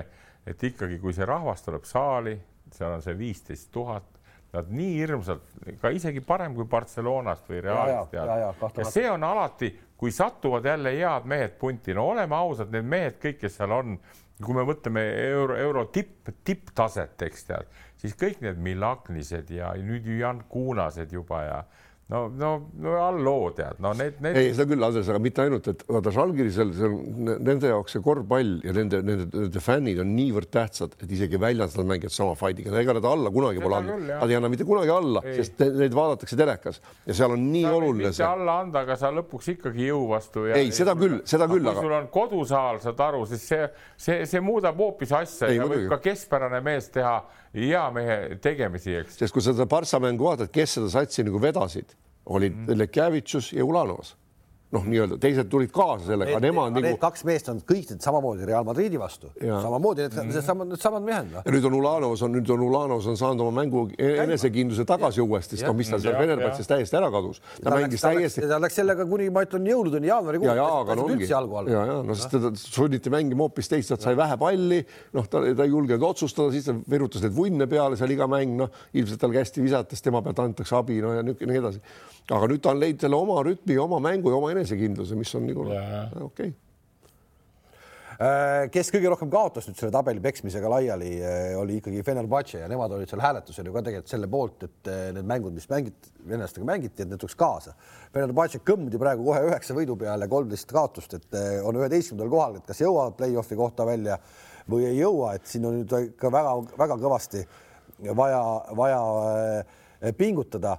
et ikkagi, kui see rahvas tuleb saali, seal on see viisteist tuhat, nad nii hirmsalt, ka isegi parem kui Barcelonast või Realist ja, ja, ja, ja see on alati, kui satuvad jälle head mehed punti, no oleme ausad, need mehed kõik, kes seal on, kui me mõtleme euro, euro tipp, tipptaset, eks tead siis kõik need Milagnised ja nüüd Jan Kuunased juba ja no, no, no halloo, tead, no need, need.... ei, seda küll, Andres, aga mitte ainult, et vaata Žalgirisel, see on nende jaoks see korvpall ja nende, nende, nende fännid on niivõrd tähtsad, et isegi väljas nad mängivad sama fight'iga, ega nad alla kunagi pole andnud, nad ei anna mitte kunagi alla, sest neid vaadatakse telekas ja seal on nii sa oluline. mitte alla anda, aga sa lõpuks ikkagi jõu vastu. ei, seda küll, seda küll, aga. kui sul on kodusaal, saad aru, siis see, see, see muudab hoopis asja ei, ja võib ka keskpärane mees teha hea mehe tegemisi, eks. sest kui sa seda Partsa mängu vaatad, kes seda satsi nagu vedasid, olid mm -hmm. Lekjavitšus ja Ulanovas noh, nii-öelda teised tulid kaasa sellega, nemad nagu. Need kaks meest on kõik samamoodi Real Madridi vastu, samamoodi need mm -hmm. samad, need samad mehed no.. ja nüüd on Ulanovs on, nüüd on Ulanovs on saanud oma mängu e- enesekindluse tagasi ja. uuesti, sest noh, mis ta seal Venerbatsis täiesti ära kadus. ta, mängis täiesti. ta läks sellega kuni ma ütlen jõuludeni jaanuarikuus. ja, ja, aga no ongi. ja, ja no sest teda sunniti mängima hoopis teist, ta sai vähe palli, noh, ta, ta ei julgenud otsustada, siis ta virutas neid vunne peale seal iga mäng, noh, ilmselt tal kästi visates, tema pealt antakse abi, no ja nii edasi aga nüüd ta on leidnud selle oma rütmi, oma mängu ja oma enesekindluse, mis on nagu okei. Okay äh, kes kõige rohkem kaotas nüüd selle tabeli peksmisega laiali, äh, oli ikkagi Fenerbahce ja nemad olid seal hääletusel ju ka tegelikult selle poolt, et äh, need mängud, mis mängiti, venelastega mängiti, et need tuleks kaasa. Fenerbahce kõmdi praegu kohe üheksa võidu peale, kolmteist kaotust, et on üheteistkümnendal kohal, et kas jõuavad play-off'i kohta välja või ei jõua, et siin on nüüd ikka väga-väga kõvasti vaja, vaja pingutada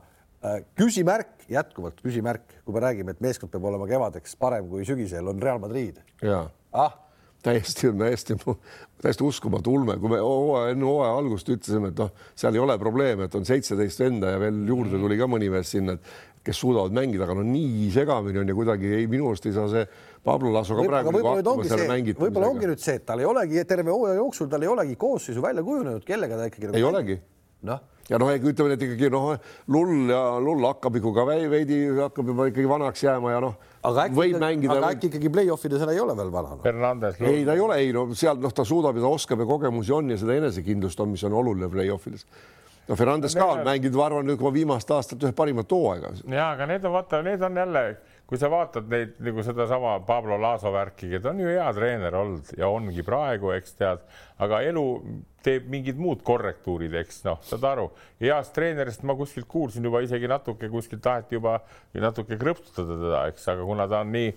küsimärk, jätkuvalt küsimärk, kui me räägime, et meeskond peab olema kevadeks parem kui sügisel, on Real Madrid. ah? täiesti, täiesti, täiesti uskumatu ulme, kui me hooaja, enne hooaja algust ütlesime, et noh, seal ei ole probleeme, et on seitseteist venda ja veel juurde tuli ka mõni mees sinna, et kes suudavad mängida, aga no nii segamini on ja kuidagi ei, minu arust ei saa see Pablo Lasso ka praegu võib-olla ongi nüüd see, et tal ei olegi terve hooaja jooksul, tal ei olegi koosseisu välja kujunenud, kellega ta ikkagi. ei olegi. Noh ja noh, ütleme, et ikkagi noh, lull ja lull hakkab ikka veidi hakkab juba ikkagi vanaks jääma ja noh, võib mängida. aga äkki ikkagi play-off ides ei ole veel vana no.? Fernandes. ei, ta ei ole, ei no seal noh, ta suudab ja ta oskab ja kogemusi on ja seda enesekindlust on, mis on oluline play-off ides no Fernandes ka on mänginud, ma arvan, nüüd juba viimast aastat ühe parimat hooaega. ja aga need on vaata, need on jälle kui sa vaatad neid nagu sedasama Pablo Laso värki, ta on ju hea treener olnud ja ongi praegu, eks tead, aga elu teeb mingid muud korrektuurid, eks noh, saad aru, heast treenerist ma kuskilt kuulsin juba isegi natuke kuskilt taheti juba natuke krõpsutada teda, eks, aga kuna ta on nii,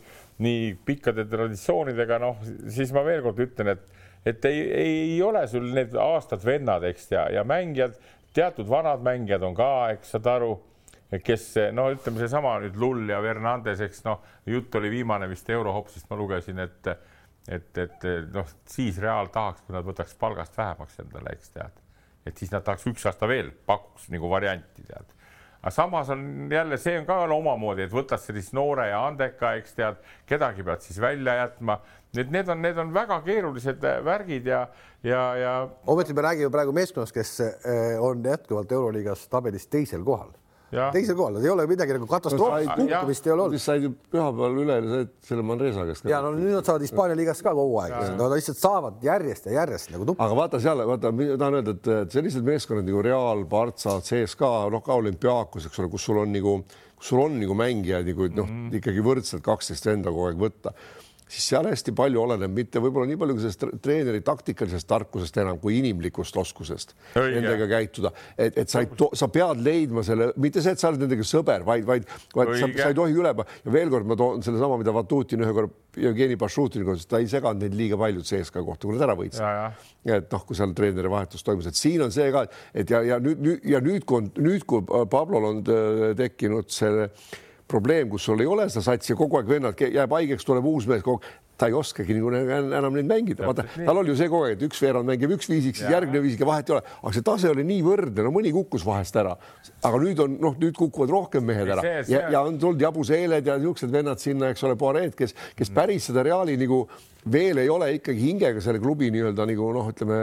nii pikkade traditsioonidega, noh, siis ma veel kord ütlen, et, et ei, ei ole sul need aastad vennad, eks ja, ja mängijad, teatud vanad mängijad on ka, eks saad aru kes no ütleme, seesama nüüd Lull ja Fernandes, eks noh, jutt oli viimane vist Eurohopsist, ma lugesin, et et, et noh, siis Real tahaks, kui nad võtaks palgast vähemaks endale, eks tead, et siis nad tahaks üks aasta veel pakuks nagu varianti tead. aga samas on jälle, see on ka omamoodi, et võtad sellist noore ja andeka, eks tead, kedagi pead siis välja jätma. Need, need on, need on väga keerulised värgid ja, ja, ja. ometi me räägime praegu meeskonnast, kes eh, on jätkuvalt Euroliigas tabelis teisel kohal teisel kohal, ei ole midagi nagu katastroofi, kukkumist ei ole olnud. said ju pühapäeval üle selle Manresa käest. ja no nüüd nad saavad Hispaania liigas ka kogu aeg, nad lihtsalt saavad järjest ja järjest nagu tuppa. aga vaata seal, vaata, ma tahan öelda, et sellised meeskonnad nagu Real, Partsa, CSKA, noh ka olümpiaakos, eks ole, kus sul on nagu, kus sul on nagu mängijaid nagu noh mm -hmm., ikkagi võrdselt kaksteist venda kogu aeg võtta siis seal hästi palju oleneb mitte võib-olla nii palju sellest treeneri taktikalisest tarkusest enam kui inimlikust oskusest Õige. nendega käituda, et, et sa ei, sa pead leidma selle, mitte see, et sa oled nendega sõber, vaid, vaid, vaid sa, sa ei tohi üle ja veel kord ma toon sellesama, mida Vatutin ühe korra Jevgeni Bašutiniga ta ei seganud neid liiga palju CSKA kohta, kui nad ära võitsid. et noh, kui seal treeneri vahetus toimus, et siin on see ka, et ja, ja nüüd, nüüd ja nüüd, kui on nüüd, kui Pablol on äh, tekkinud see probleem, kus sul ei ole seda satsi kogu aeg vennad jääb haigeks, tuleb uus mees, ta ei oskagi nagu enam neid mängida, vaata tal oli ju see kogu aeg, et üks veerand mängib üks viisik, siis järgmine viisik ja vahet ei ole, aga see tase oli nii võrdne, no mõni kukkus vahest ära, aga nüüd on noh, nüüd kukuvad rohkem mehed ära. see, see... ja, ja on tulnud Jabus Eeled ja niisugused vennad sinna, eks ole, Poiret, kes, kes mm. päris seda Reali nagu veel ei ole ikkagi hingega selle klubi nii-öelda nagu noh, ütleme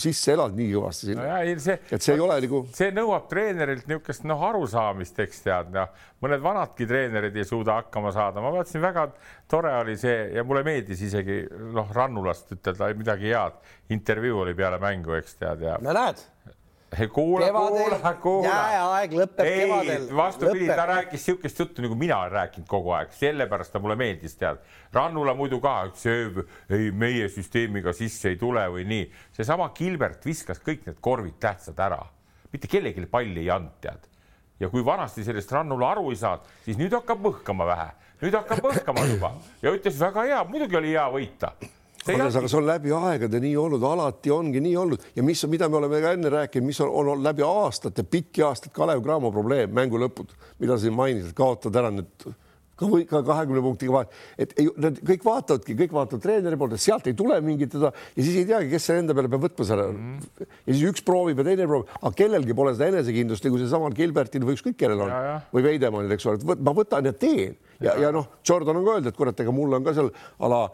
sisse elanud nii kõvasti sinna. No. et see ei ole nagu. see nõuab treenerilt niisugust noh, arusaamist, eks tead, noh, mõned vanadki treenerid ei suuda hakkama saada, ma vaatasin, väga tore oli see ja mulle meeldis isegi noh, Rannulast ütelda midagi head. intervjuu oli peale mängu, eks tead ja. no näed kuula, kuula, kuula. jääaeg lõpeb ei, kevadel. vastupidi, ta rääkis niisugust juttu, nagu mina olen rääkinud kogu aeg, sellepärast ta mulle meeldis, tead. Rannula muidu ka, see ei, meie süsteemiga sisse ei tule või nii. seesama Gilbert viskas kõik need korvid tähtsad ära, mitte kellelegi palli ei andnud, tead. ja kui vanasti sellest Rannula aru ei saanud, siis nüüd hakkab mõhkama vähe, nüüd hakkab mõhkama juba. Ja ütles väga hea, muidugi oli hea võita. Hannes, aga see on läbi aegade nii olnud, alati ongi nii olnud. Ja mis, mida me oleme ka enne rääkinud, mis on, on läbi aastate, pikki aastaid Kalev Cramo probleem, mängu lõpud, mida sa siin mainisid, kaotad ära need ka või ka kahekümne punktiga vahet, et ei, nad kõik vaatavadki, kõik vaatavad treeneri poolt, et sealt ei tule mingit teda ja siis ei teagi, kes selle enda peale peab võtma selle mm. -hmm. ja siis üks proovib ja teine proovib, aga kellelgi pole seda enesekindlust nagu seesamal Gilbertil või ükskõik kellel on ja, ja. või Veidemannil, eks ole, et võt, ma võtan ja teen ja, ja, ja noh, Jordan on ka öelnud, et kurat, ega mul on ka seal ala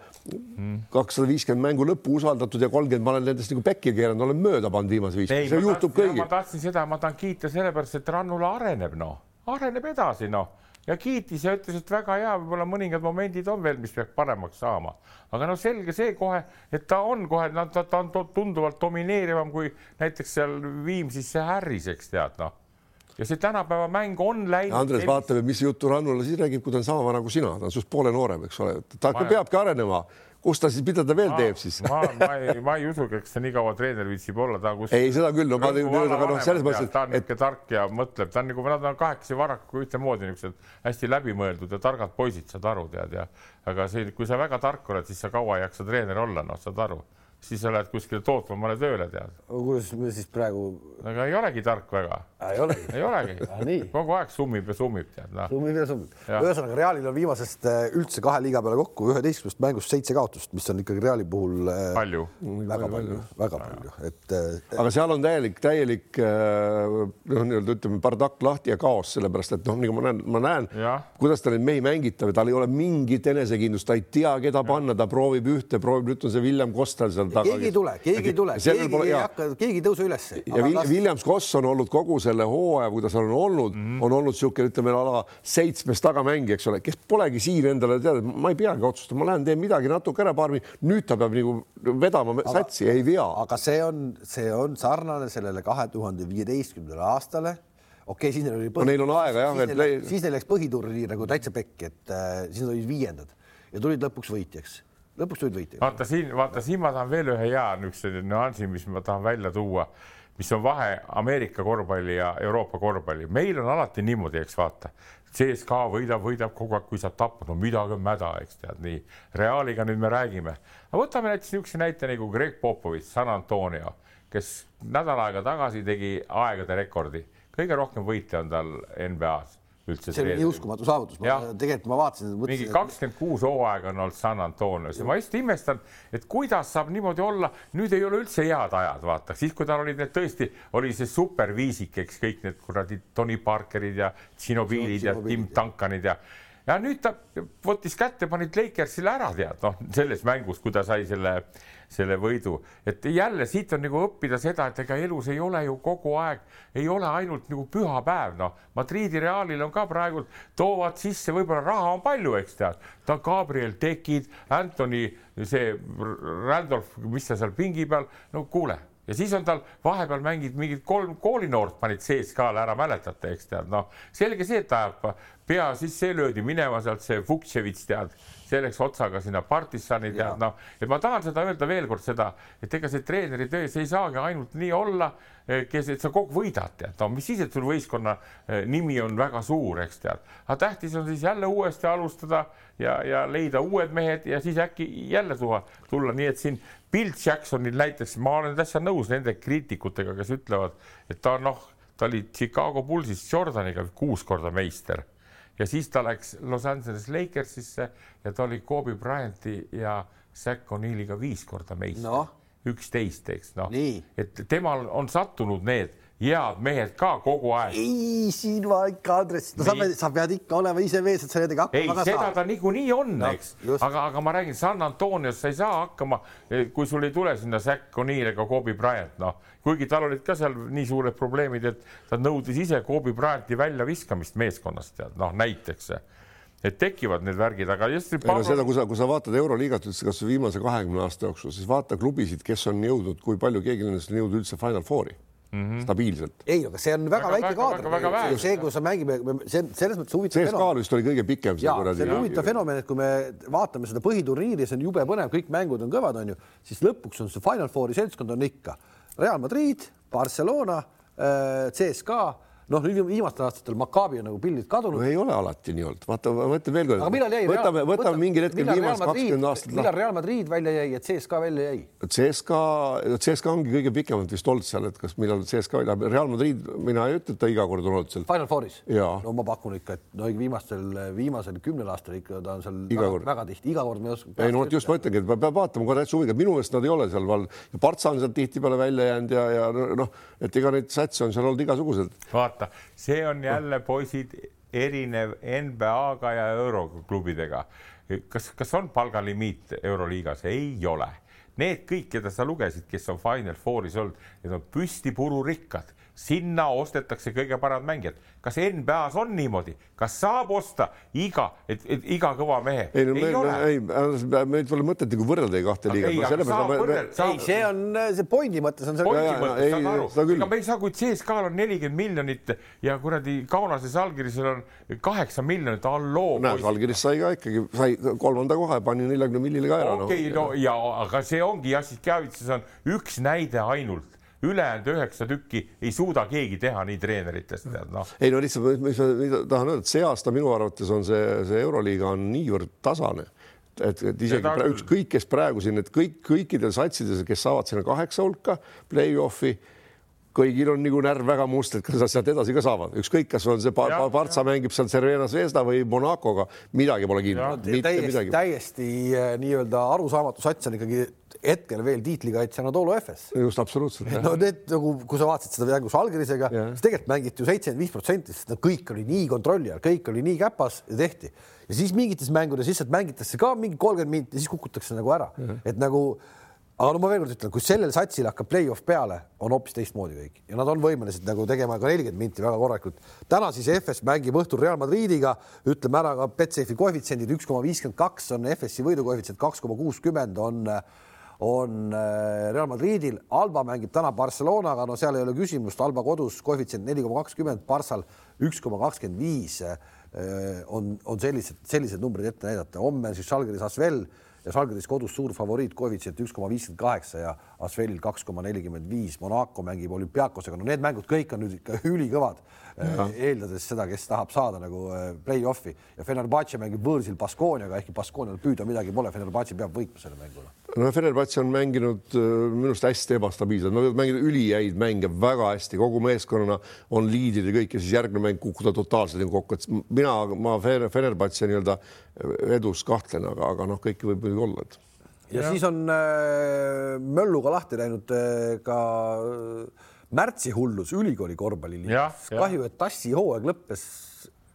kakssada viiskümmend mängu lõppu usaldatud ja kolmkümmend ma olen nendest nagu pekki keeranud, olen mööda pannud viimase viis, see juhtub kõigil. ma tahtsin seda, ma tahan kiita sellepärast, et Rannula areneb, noh, areneb edasi, noh ja kiitis ja ütles, et väga hea, võib-olla mõningad momendid on veel, mis peaks paremaks saama. aga no selge see kohe, et ta on kohe, ta, ta on tunduvalt domineerivam kui näiteks seal Viimsis see Harris, eks tead noh ja see tänapäeva mäng on läinud. Andres vaatab, mis juttu Rannula siis räägib, kui ta on sama vana kui sina, ta on sinust poole noorem, eks ole, ta ma... peabki arenema kus ta siis, mida ta veel ma, teeb siis? ma, ma ei, ma ei usugi, eks ta nii kaua treener viitsib olla, ta kus. ei, seda küll, no ma teen, aga noh, selles mõttes, et. ta on niisugune tark ja mõtleb, ta on nagu, nad on kahekesi Varraku ühtemoodi niisugused hästi läbimõeldud ja targad poisid, saad aru, tead ja. aga see, kui sa väga tark oled, siis sa kaua ei jaksa treener olla, noh, saad aru siis sa lähed kuskile tootmamale tööle, tead. kuidas me siis praegu? aga ei olegi tark väga. ei olegi? ei olegi kogu aeg summib ja summib, tead no.. summib ja summib. ühesõnaga Realil on viimasest äh, üldse kahe liiga peale kokku üheteistkümnest mängust seitse kaotust, mis on ikkagi Reali puhul äh, palju, väga palju, väga palju, et. Äh, aga seal on täielik, täielik noh, nii-öelda ütleme bardakk lahti ja kaos, sellepärast et noh, nagu ma näen, ma näen, kuidas ta neid mehi mängitab ja tal ei ole mingit enesekindlust, ta ei tea, keda panna, ta proovib ühte, proovib, nüüd on see William Kostal seal taga. keegi ei tule, keegi ei tule, keegi pole, ei hakka, keegi ei tõuse ülesse. ja kas... Williams Koss on olnud kogu selle hooaja, kui ta seal on olnud mm, -hmm. on olnud niisugune, ütleme ala seitsmes tagamängija, eks ole, kes polegi siin endale teada, ma ei peagi otsustama, ma lähen teen midagi natuke ära, paar minutit, nüüd ta peab nagu vedama aga, satsi, ei vea. aga see on, see on sarnane sellele kahe tuhande viieteistkümnendale aastale okei okay,, siis neil oli põhi... no, neil on aega jah. siis neil läks põhiturniir nagu täitsa pekki, et äh, siis nad olid viiendad ja tulid lõpuks võitjaks lõpuks tulid võitjad. vaata siin, vaata siin ma tahan veel ühe hea niisuguse nüansi, mis ma tahan välja tuua, mis on vahe Ameerika korvpalli ja Euroopa korvpalli. meil on alati niimoodi, eks vaata, CSKA võidab, võidab kogu aeg, kui saab tappa, no midagi on mäda, eks tead nii. Realiga nüüd me räägime. no võtame näiteks niisuguse näite nagu Greg Popovitš, San Antonio, kes nädal aega tagasi tegi aegade rekordi, kõige rohkem võite on tal NBA-s üldse. see oli uskumatu saavutus, tegelikult ma vaatasin. mingi kakskümmend kuus hooaega on olnud San Antonios. Ja ma just imestan, et kuidas saab niimoodi olla, nüüd ei ole üldse head ajad, vaata, siis kui tal olid need tõesti, oli see superviisik, eks kõik need kuradi Tony Parkerid ja Tšinobilid ja Tim Duncanid ja ja nüüd ta võttis kätte, panid Lakersile ära, tead, noh, selles mängus, kui ta sai selle selle võidu, et jälle siit on nagu õppida seda, et ega elus ei ole ju kogu aeg, ei ole ainult nagu pühapäev, noh, Madridi Realil on ka praegu, toovad sisse, võib-olla raha on palju, eks tead, ta Gabriel Tekid, Anthony, see Randolph, mis ta seal pingi peal, no kuule ja siis on tal vahepeal mängid mingid kolm koolinoort panid CSKA-le ära, mäletate, eks tead, noh, selge see, et ta ajab pea, siis see löödi minema sealt, see Vuktševitš tead see läks otsaga sinna partisani tead noh, et ma tahan seda öelda veel kord seda, et ega see treeneri töö, see ei saagi ainult nii olla, eh, kes, et sa kogu aeg võidad, tead, no mis siis, et sul võistkonna eh, nimi on väga suur, eks tead, aga tähtis on siis jälle uuesti alustada ja, ja leida uued mehed ja siis äkki jälle tuua, tulla, nii et siin Bill Jacksonil näiteks, ma olen täitsa nõus nende kriitikutega, kes ütlevad, et ta noh, ta oli Chicago Bullsis Jordaniga kuus korda meister ja siis ta läks Los Angeles Lakersisse ja ta oli Kobe Bryanti ja Zack O'Neiliga viis korda meister. No., üksteist, eks noh, et temal on sattunud need head mehed ka kogu aeg. ei, siin ma ikka, Andres, no sa pead, sa pead ikka olema ise mees, et sa nendega hakkama ei, seda saad. ta niikuinii on no,, eks, aga, aga ma räägin, San Antonios sa ei saa hakkama, kui sul ei tule sinna Zack O'Neill ega Kobe Bryant, noh, kuigi tal olid ka seal nii suured probleemid, et ta nõudis ise Kobe Bryanti väljaviskamist meeskonnast, tead, noh näiteks et tekivad need värgid, aga just. Pablo... seda, kui sa, kui sa vaatad Euroliigat üldse, kas viimase kahekümne aasta jooksul, siis vaata klubisid, kes on jõudnud, kui palju keegi nendest on jõudnud üldse Final Fouri mm -hmm. stabiilselt. ei, aga see on väga, väga väike kaader. see, kus sa mängime, see on selles mõttes huvitav. CSKA vist oli kõige pikem. see on huvitav fenomen, et kui me vaatame seda põhiturniiri, see on jube põnev, kõik mängud on kõvad, onju, siis lõpuks on see Final Fouri seltskond on ikka Real Madrid, Barcelona, äh, CSKA noh, nüüd viimastel aastatel Maccabi on nagu pildilt kadunud no,. ei ole alati nii olnud, vaata, ma ütlen veel kord. võtame, võtame mingil hetkel viimased kakskümmend aastat. millal Real Madrid välja jäi, et CSKA välja jäi? CSKA, CSKA ongi kõige pikemalt vist olnud seal, et kas millal CSKA välja, Real Madrid, mina ei ütle, et ta iga kord on olnud seal. Final Fouris? no ma pakun ikka, et no viimastel, viimasel kümnel aastal ikka ta on seal iga väga, kord. väga tihti, iga kord ma ei oska. ei no vot just ma ütlengi, et peab vaatama kohe täitsa huviga, minu meelest nad ei ole seal val ja Partsa on sealt tihtipeale välja jäänud ja, ja noh, et ega neid satse on seal olnud igasuguseid. vaata, see on jälle poisid erinev NBA-ga ja euroklubidega. kas, kas on palgalimiit Euroliigas? ei ole. Need kõik, keda sa lugesid, kes on Final Fouris olnud, need on püsti pururikkad sinna ostetakse kõige paremad mängijad. kas NBA-s on niimoodi, kas saab osta iga, et, et iga kõva mehe? ei, no, ei, me, ei, meil pole mõtet nagu võrrelda kahte liigat. ei, aga saab võrrelda. ei, see on see pointi mõttes on see. pointi mõttes saad aru, ega me ei saa, kui CSKA-l on nelikümmend miljonit ja kuradi Kaunases allkirjasel on kaheksa miljonit, halloo. näed, allkirjas sai ka ikkagi, sai kolmanda koha ja pani neljakümne millile ka ära. okei okay, no, no ja aga see ongi jah, siis Kjavitsis on üks näide ainult ülejäänud üheksa tükki ei suuda keegi teha nii treeneritest, tead noh. ei no lihtsalt, mis ma tahan öelda, et see aasta minu arvates on see, see Euroliiga on niivõrd tasane et, et isegi ta... ükskõik, kes praegu siin, et kõik, kõikidel satsides, kes saavad sinna kaheksa hulka play-off'i kõigil on nagu närv väga must, et kas nad sealt edasi ka saavad, ükskõik, kas on see ja, Partsa mängib seal Cervena Zvezda või Monacoga, midagi pole kindlat. täiesti, täiesti äh, nii-öelda arusaamatu sats on ikkagi hetkel veel tiitlikaitse Anadolu Efes. just absoluutselt. no need nagu, kui sa vaatasid seda mängu Žalgirisega, siis tegelikult mängiti ju seitsekümmend viis protsenti, sest no kõik oli nii kontrolli all, kõik oli nii käpas ja tehti. Ja siis mingites mängudes lihtsalt mängitakse ka mingi kolmkümmend minti ja siis kukutakse nagu ära, et nagu aga no ma veel kord ütlen, kui sellel satsil hakkab play-off peale, on hoopis teistmoodi kõik. Ja nad on võimelised nagu tegema ka nelikümmend minti väga korralikult. täna siis FS mängib õhtul Real Madridiga, ütleme ära ka Betsafe koefitsiendid. Üks koma viiskümmend kaks on FS-i võidukoefitsient, kaks koma kuuskümmend on on äh, Real Madridil, Alba mängib täna Barcelonaga, no seal ei ole küsimust, Alba kodus koefitsient neli koma kakskümmend, Barssal üks koma kakskümmend viis. Äh, on, on sellised, sellised numbrid ette näidata. homme siis Žalgiris Asvel. Ja Žalgiris kodus suur favoriit, koefitsient üks koma viiskümmend kaheksa ja Asvelil kaks koma nelikümmend viis. Monaco mängib olümpiaakosega, no need mängud kõik on nüüd ikka ülikõvad, eeldades seda, kes tahab saada nagu äh, play-off'i. Ja Fenerbahce mängib võõrsil Baskooniaga, ehkki Baskoonial püüda midagi pole, Fenerbahce peab võitma selle mängu no Fenerbahce on mänginud äh, minu arust hästi ebastabiilselt, nad võivad mängida ülihäid mänge väga hästi, kogu meeskonnana on liidrid ja kõik ja siis järgmine mäng kukkuda totaalselt kokku, et mina, ma Fenerbahce nii-öelda edus kahtlen, aga, aga noh, kõike võib muidugi olla, et. Ja, ja siis on äh, mölluga lahti läinud äh, ka äh, märtsi hullus ülikooli korvpalliliigas. kahju, et Tassi hooaeg lõppes,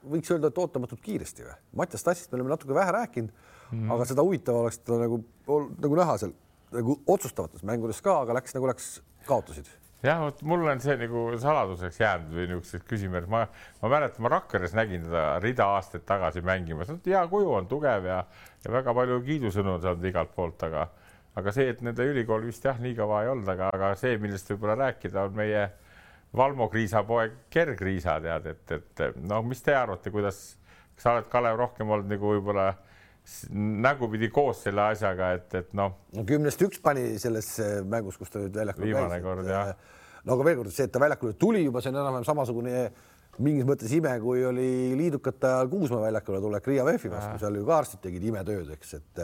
võiks öelda, et ootamatult kiiresti või? Mattias Tassist me oleme natuke vähe rääkinud mm., aga seda huvitav oleks teda nagu, nagu näha seal nagu otsustavates mängudes ka, aga läks nagu läks kaotasid jah, vot mul on see nagu saladuseks jäänud või niisugused küsimärgid, ma, ma mäletan, ma Rakveres nägin teda rida aastaid tagasi mängimas, hea kuju on tugev ja, ja väga palju kiidusõnu on saanud igalt poolt, aga, aga see, et nende ülikool vist jah, nii kõva ei olnud, aga, aga see, millest võib-olla rääkida, on meie Valmo Kriisa poeg Gerg Riisa tead, et, et noh, mis te arvate, kuidas, sa oled, Kalev, rohkem olnud nagu võib-olla nägupidi koos selle asjaga, et, et noh. no kümnest üks pani selles mängus, kus ta nüüd väljakul käis. viimane kord jah. no aga veel kord see, et ta väljakule tuli juba, see on enam-vähem samasugune mingis mõttes ime, kui oli liidukate ajal Kuusmaa väljakule tulek Riia VEF-i vastu, seal ju ka arstid tegid imetööd, eks, et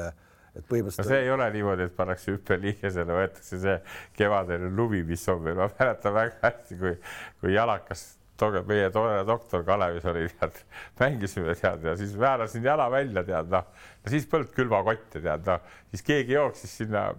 et põhimõtteliselt. no see ei ole niimoodi, et pannakse hüppeliigesele, võetakse see kevadine lumi, mis on meil, ma mäletan väga hästi, kui, kui jalakas meie tore doktor Kalevis oli tead, mängisime tead ja siis väärasin jala välja tead noh, siis polnud külmakotte tead noh, siis keegi jooksis sinna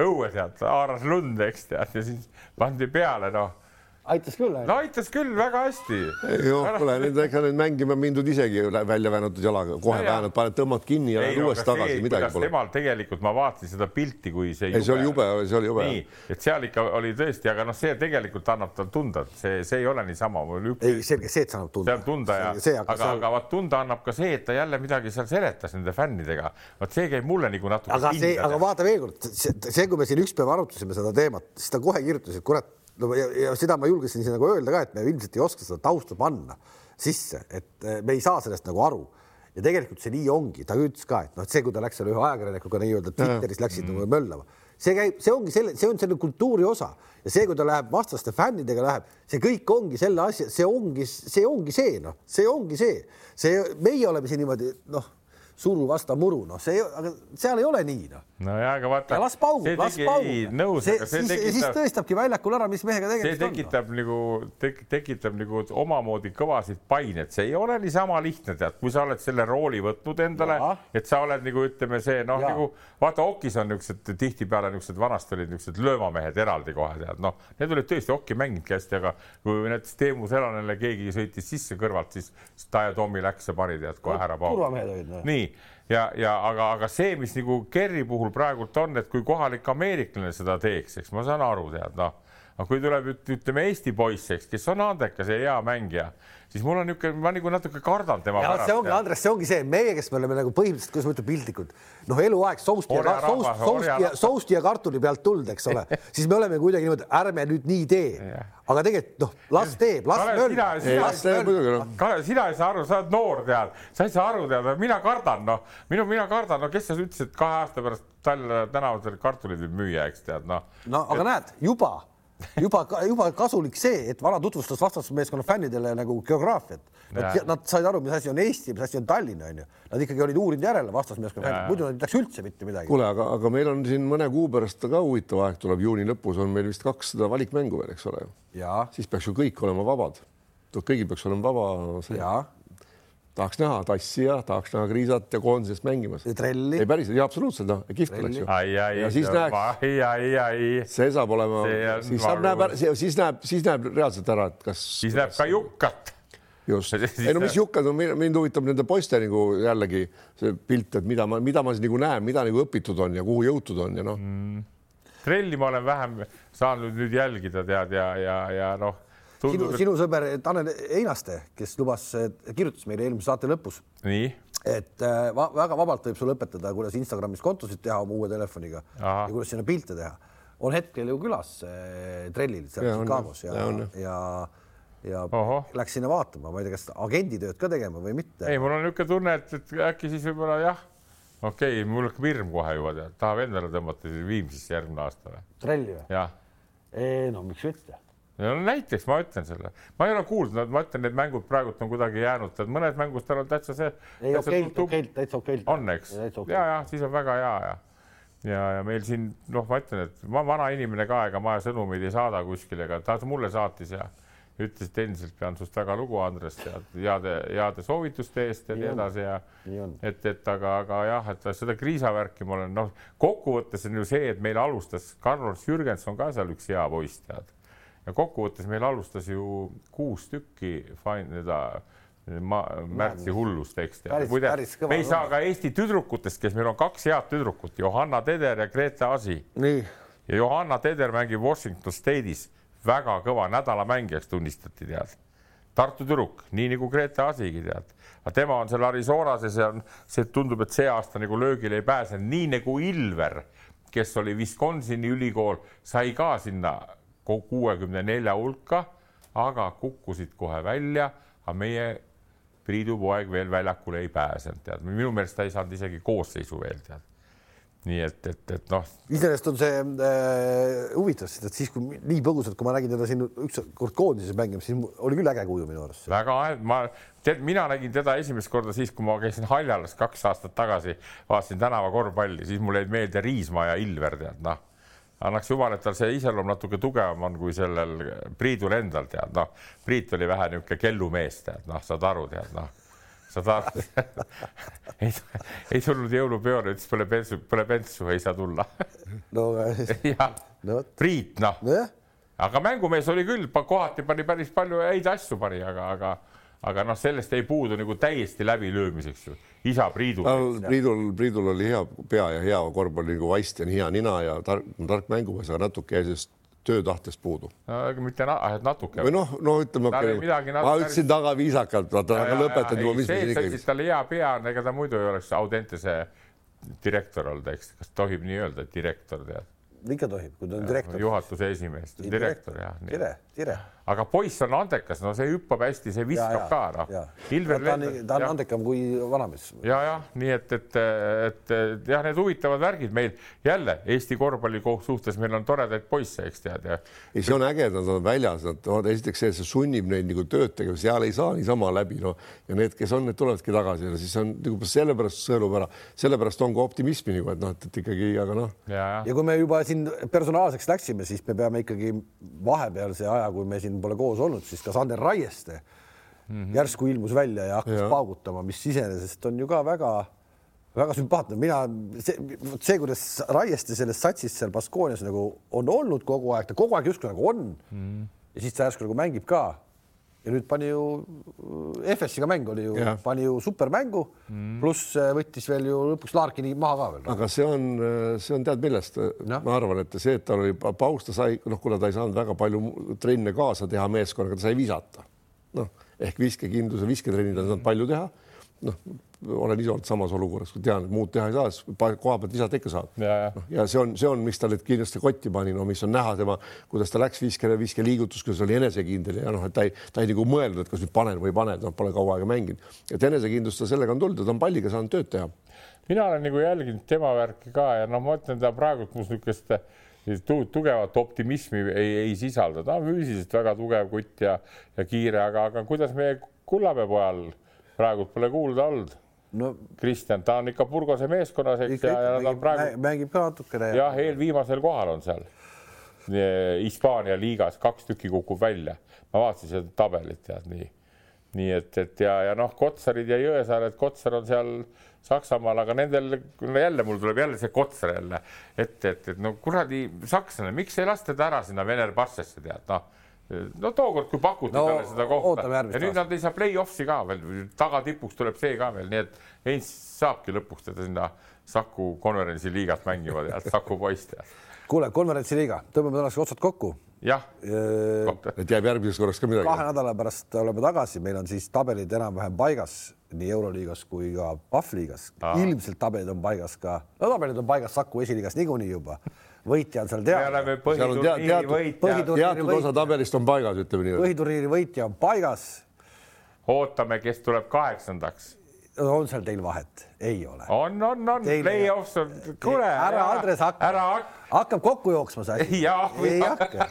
õue tead, haaras lund, eks tead ja siis pandi peale noh aitas küll. no aitas küll väga hästi. joo, kuule nüüd ega nüüd mängima mindud isegi välja väänatud jalaga, kohe väänad, paned, tõmbad kinni ja lähed uuesti tagasi, midagi pole. temal tegelikult ma vaatasin seda pilti, kui see. ei, see oli jube, see oli jube. nii, et seal ikka oli tõesti, aga noh, see tegelikult annab tal tunda, et see, see ei ole niisama. ei, selge see, et see annab tunda. see on tunda ja, aga, seal... aga vaat tunda annab ka see, et ta jälle midagi seal seletas nende fännidega. vot see käib mulle nagu natuke. aga see, aga vaata veel kord, see, kui me siin üks päev arutasime seda teemat, siis ta kohe kirjutas, et kurat no ja, ja seda ma julgesin siin nagu öelda ka, et me ilmselt ei oska seda tausta panna sisse, et eh, me ei saa sellest nagu aru. ja tegelikult see nii ongi, ta ütles ka, et noh, et see, kui ta läks seal ühe ajakirjanikuga nii-öelda Twitteris läksid mm. nagu möllama, see käib, see ongi selle, see on selle kultuuri osa. Ja see, kui ta läheb vastaste fännidega läheb, see kõik ongi selle asja, see ongi, see ongi see noh, see ongi see, see meie oleme siin niimoodi noh suru vasta muru, noh, see, aga seal ei ole nii, noh. no ja, aga vaata. las paugub, las paugub. nõus, aga see tekitab. siis tõestabki väljakul ära, mis mehega tegemist on. see tekitab on, nagu tek,, tekitab nagu omamoodi kõvasid paineid, see ei ole niisama lihtne, tead, kui sa oled selle rooli võtnud endale, et sa oled nagu ütleme, see noh, nagu vaata okis on niisugused tihtipeale niisugused vanasti olid niisugused löömamehed eraldi kohe tead, noh, need olid tõesti okki mänginudki hästi, aga kui näiteks Teemu Selanele keegi sõitis sisse kõrvalt, siis Taia Tommi läks ja pani tead kohe ära paugu. turvamehed olid noh. nii ja, ja aga, aga see, mis nagu Kerri puhul praegult on, et kui kohalik ameeriklane seda teeks, eks ma saan aru, tead noh, aga kui tuleb, ütleme Eesti poiss, eks, kes on andekas ja hea mängija siis mul on niisugune, ma nagu natuke kardan tema ja, pärast. see ongi, Andres, see ongi see, meie, kes me oleme nagu põhimõtteliselt, kuidas ma ütlen, piltlikud, noh, eluaeg sousti ja, sousti, sousti ja, sousti ja kartuli pealt tulnud, eks ole siis me oleme kuidagi niimoodi, ärme nüüd nii tee. aga tegelikult noh, las teeb, las möll. las teeb muidugi noh. Kalev, sina ei saa aru, sa oled noor, tead, sa ei saa aru, tead, mina kardan, noh, minu, mina kardan, no kes sa ütlesid, et kahe aasta pärast Tallinna tänavatel kartuleid võib müüa, eks tead, noh. no aga et... näed, juba juba, juba kasulik see, et vana tutvustas vastasmeeskonna fännidele nagu geograafiat. Nad, nad said aru, mis asi on Eesti, mis asi on Tallinn, onju. Nad ikkagi olid uurinud järele vastasmeeskonna fännid, muidu nad ei teaks üldse mitte midagi. kuule, aga, aga meil on siin mõne kuu pärast ka huvitav aeg tuleb juuni lõpus on meil vist kakssada valikmängu veel, eks ole ju. siis peaks ju kõik olema vabad. kõigil peaks olema vaba tahaks näha Tassi ja tahaks näha Kriisat ja koondisest mängimas. trelli. ei päriselt, jaa, absoluutselt, noh, kihvt oleks ju. ja siis näeks, see saab olema, siis saab, näeb, siis näeb, siis näeb reaalselt ära, et kas. siis näeb ka Jukkat. just, ei no mis Jukkad on, mind huvitab nende poiste nagu jällegi see pilt, et mida ma, mida ma siis nagu näen, mida nagu õpitud on ja kuhu jõutud on ja noh mm.. trelli ma olen vähem saanud nüüd jälgida, tead ja, ja, ja noh sinu, sinu sõber Tanel Einaste, kes lubas, kirjutas meile eelmise saate lõpus. et äh, va väga vabalt võib sulle õpetada, kuidas Instagramis kontosid teha oma uue telefoniga Aha. ja kuidas sinna pilte teha. on hetkel ju külas äh, trellil seal Chicagos ja, ja, ja, ja, ja Oho. läks sinna vaatama, ma ei tea, kas agenditööd ka tegema või mitte. ei, mul on niisugune tunne, et, et äkki siis võib-olla jah okei okay,, mul hakkab hirm kohe juba tead, tahab endale tõmmata Viimsisse järgmine aasta või? trelli või? jah. no miks mitte no näiteks ma ütlen selle, ma ei ole kuulnud, ma ütlen, need mängud praegult on kuidagi jäänud, et mõned mängud tal on täitsa see. ei okeilt, okeilt, täitsa okeilt. on, eks? ja, ja siis on väga hea ja, ja, ja meil siin noh, ma ütlen, et ma vana inimene ka, ega ma sõnumeid ei saada kuskile, aga ta mulle saatis ja ütles, et endiselt pean sinust väga lugu, Andres, tead heade, heade soovituste eest ja nii edasi ja et, et aga, aga jah, et seda kriisavärki ma olen noh, kokkuvõttes on ju see, et meil alustas Carlos Jürgenson ka seal üks hea poiss, tead ja kokkuvõttes meil alustas ju kuus tükki seda ma, märtsi hullust teksti. muide, me ei saa ka Eesti tüdrukutest, kes meil on kaks head tüdrukut, Johanna Teder ja Grete Asi. ja Johanna Teder mängib Washington State'is väga kõva nädalamängijaks tunnistati, tead. Tartu tüdruk, nii nagu Grete Asigi, tead. aga tema on seal Arizonas ja see on, see tundub, et see aasta nagu löögile ei pääsenud, nii nagu Ilver, kes oli Wisconsini ülikool, sai ka sinna kuuekümne nelja hulka, aga kukkusid kohe välja, aga meie Priidu poeg veel väljakule ei pääsenud, tead, minu meelest ta ei saanud isegi koosseisu veel, tead nii et, et, et noh. iseenesest on see äh, huvitav, sest et siis, kui nii põgusalt, kui ma nägin teda siin ükskord koondises mängimas, siis oli küll äge kuju minu arust. väga, ma tead, mina nägin teda esimest korda siis, kui ma käisin Haljalas kaks aastat tagasi, vaatasin tänavakorvpalli, siis mulle jäid meelde Riismaa ja Ilver, tead noh annaks jumal, et tal see iseloom natuke tugevam on kui sellel Priidul endal tead, noh, Priit oli vähe niisugune kellumees, tead, noh, saad aru, tead, noh. Saad aru ei, ei tulnud jõulupeole, ütles pole bensu, pole bensu, ei saa tulla. No jah no,, Priit noh. No, aga mängumees oli küll, kohati pani päris palju häid asju pani, aga, aga aga noh, sellest ei puudu nagu täiesti läbilöömiseks ju. isa Priidul no,. Priidul, Priidul oli hea pea ja hea korvpall nagu vaist ja hea nina ja tark, tark mängumees, aga natuke jäi sellest töötahtest puudu no,. mitte na natuke. või noh, no ütleme ma ütlesin taga viisakalt, vaata, aga lõpetan juba. see, et sa ütlesid talle hea pea, ega ta muidu ei oleks Audentese direktor olnud, eks, kas tohib nii öelda, direktor tead ikka tohib, kui ta on direktor. juhatuse esimees, direktor jah. tere, tere. aga poiss on andekas, no see hüppab hästi, see viskab ja, ka noh. ta on, ta on andekam kui vanamees. ja, jah, nii et, et, et, et jah, need huvitavad värgid meil jälle Eesti korvpalli suhtes, meil on toredaid poisse, eks tead ja. ei, see on äge, nad on väljas, nad esiteks see, see sunnib neid nagu tööd tegema, seal ei saa niisama läbi, no ja need, kes on, need tulevadki tagasi ja siis on nagu sellepärast sõelub ära, sellepärast on ka optimismi nagu, et noh, et ikkagi, aga noh. ja kui me juba siin personaalseks läksime, siis me peame ikkagi vahepealse aja, kui me siin pole koos olnud, siis ka Sander Raieste mm -hmm. järsku ilmus välja ja hakkas ja. paugutama, mis iseenesest on ju ka väga-väga sümpaatne. mina, see, see, kuidas Raieste selles satsis seal Baskoonias nagu on olnud kogu aeg, ta kogu aeg justkui nagu on mm. -hmm. ja siis ta järsku nagu mängib ka ja nüüd pani ju FS-iga mäng oli ju, pani ju supermängu mm., pluss äh, võttis veel ju lõpuks Larkini maha ka veel. aga see on, äh, see on tead millest, ma arvan, et see, et tal oli paus, ta sai, noh, kuna ta ei saanud väga palju trenne kaasa teha meeskonnaga, ta sai visata. noh, ehk viskekindluse, visketrennid on saanud palju teha noh, olen ise olnud samas olukorras, kui tean, et muud teha ei saa, siis koha pealt visata ikka saab. ja. No, ja see on, see on, miks ta nüüd kindlasti kotti pani, no mis on näha tema, kuidas ta läks viskele, viskeliigutus, kuidas oli enesekindel ja noh, et ta ei, ta ei nagu mõelnud, et kas nüüd panen või ei pane, noh, pole kaua aega mänginud, et enesekindlust ta sellega on tulnud ta on palliga saanud tööd teha. mina olen nagu jälginud tema värki ka ja noh, ma ütlen ta praegu, kus niisugust tugevat optimismi ei, ei sisalda, ta on füüsiliselt väga tugev kutt ja, ja kiire, aga, aga kuidas meie Kullamäe pojal praegu pole kuulda olnud no Kristjan, ta on ikka Burgose meeskonnas, eks ja, ja nad on praegu. mängib ka natukene. jah, eelviimasel kohal on seal Hispaania liigas, kaks tükki kukub välja. ma vaatasin seda tabelit tead nii, nii et, et ja, ja noh, Kotsarid ja Jõesaared, Kotsar on seal Saksamaal, aga nendel jälle mul tuleb jälle see Kotsar jälle ette, et, et no kuradi sakslane, miks ei lasta ta ära sinna Venerbassesse tead noh no tookord, kui pakuti no, talle seda kohta ja nüüd nad ei saa play-off'i ka veel, tagatipuks tuleb see ka veel, nii et Heinz saabki lõpuks teda sinna Saku konverentsiliigat mängima tead, Saku poiss tead. kuule, konverentsiliiga, tõmbame tänaseks otsad kokku. jah. et jääb järgmiseks korraks ka midagi. kahe nädala pärast oleme tagasi, meil on siis tabelid enam-vähem paigas nii Euroliigas kui ka Pahvliigas. ilmselt tabelid on paigas ka, no tabelid on paigas Saku esiliigas niikuinii juba võitja on seal teada. seal on teatud, osa tabelist on paigas, ütleme nii. põhiturniiri võitja on paigas. ootame, kes tuleb kaheksandaks on seal teil vahet? ei ole. on, on, on, play-offs on, kuule. ära, Andres, hakka, hakkab kokku jooksma see asi. ei hakka,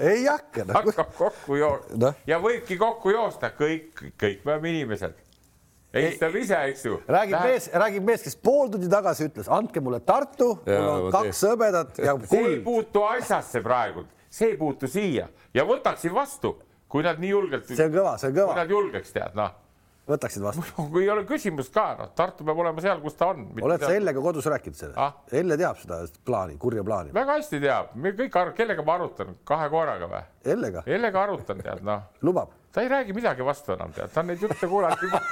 ei hakka no.. hakkab kokku jooksma no. ja võibki kokku joosta, kõik, kõik me oleme inimesed helistab ise, eks ju. räägib Lähe... mees, räägib mees, kes pool tundi tagasi ütles, andke mulle Tartu, mul on kaks hõbedat ja kuld. see ei puutu asjasse praegu, see ei puutu siia ja võtaksin vastu, kui nad nii julgelt. see on kõva, see on kõva. kui nad julgeks tead, noh. võtaksid vastu? kui ei ole küsimust ka, noh, Tartu peab olema seal, kus ta on. oled sa Ellega kodus rääkinud seda ah?? Elle teab seda plaani, kurja plaani. väga hästi teab, me kõik, kellega ma arutan, kahe koeraga või? Ellega. Ellega arutan, tead, noh. lubab? Ta ei räägi midagi vastu enam, tead, ta on neid jutte kuulanud juba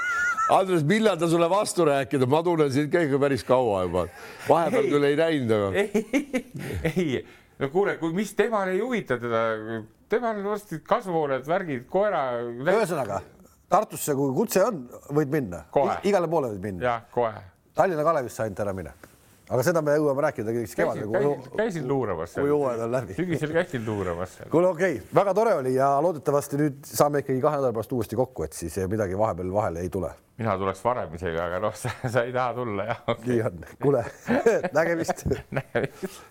Andres, millal ta sulle vastu rääkida, ma tunnen sind ka ikka päris kaua juba. vahepeal ei, küll ei näinud, aga. ei, ei, no kuule, kui, mis temal ei huvita teda, temal on varsti kasvuhooned, värgid, koera. ühesõnaga Tartusse, kui kutse on, võid minna. igale poole võid minna. jah, kohe. Tallinna Kalevisse ainult ära mine aga seda me jõuame rääkida kõik kevadel. käisin, käisin luuramas. kui hooajad on läbi. sügisel käisin luuramas. kuule, okei okay., väga tore oli ja loodetavasti nüüd saame ikkagi kahe nädala pärast uuesti kokku, et siis midagi vahepeal vahele ei tule. mina tuleks varem isegi, aga noh, sa ei taha tulla jah okay.. nii on, kuule nägemist nägemist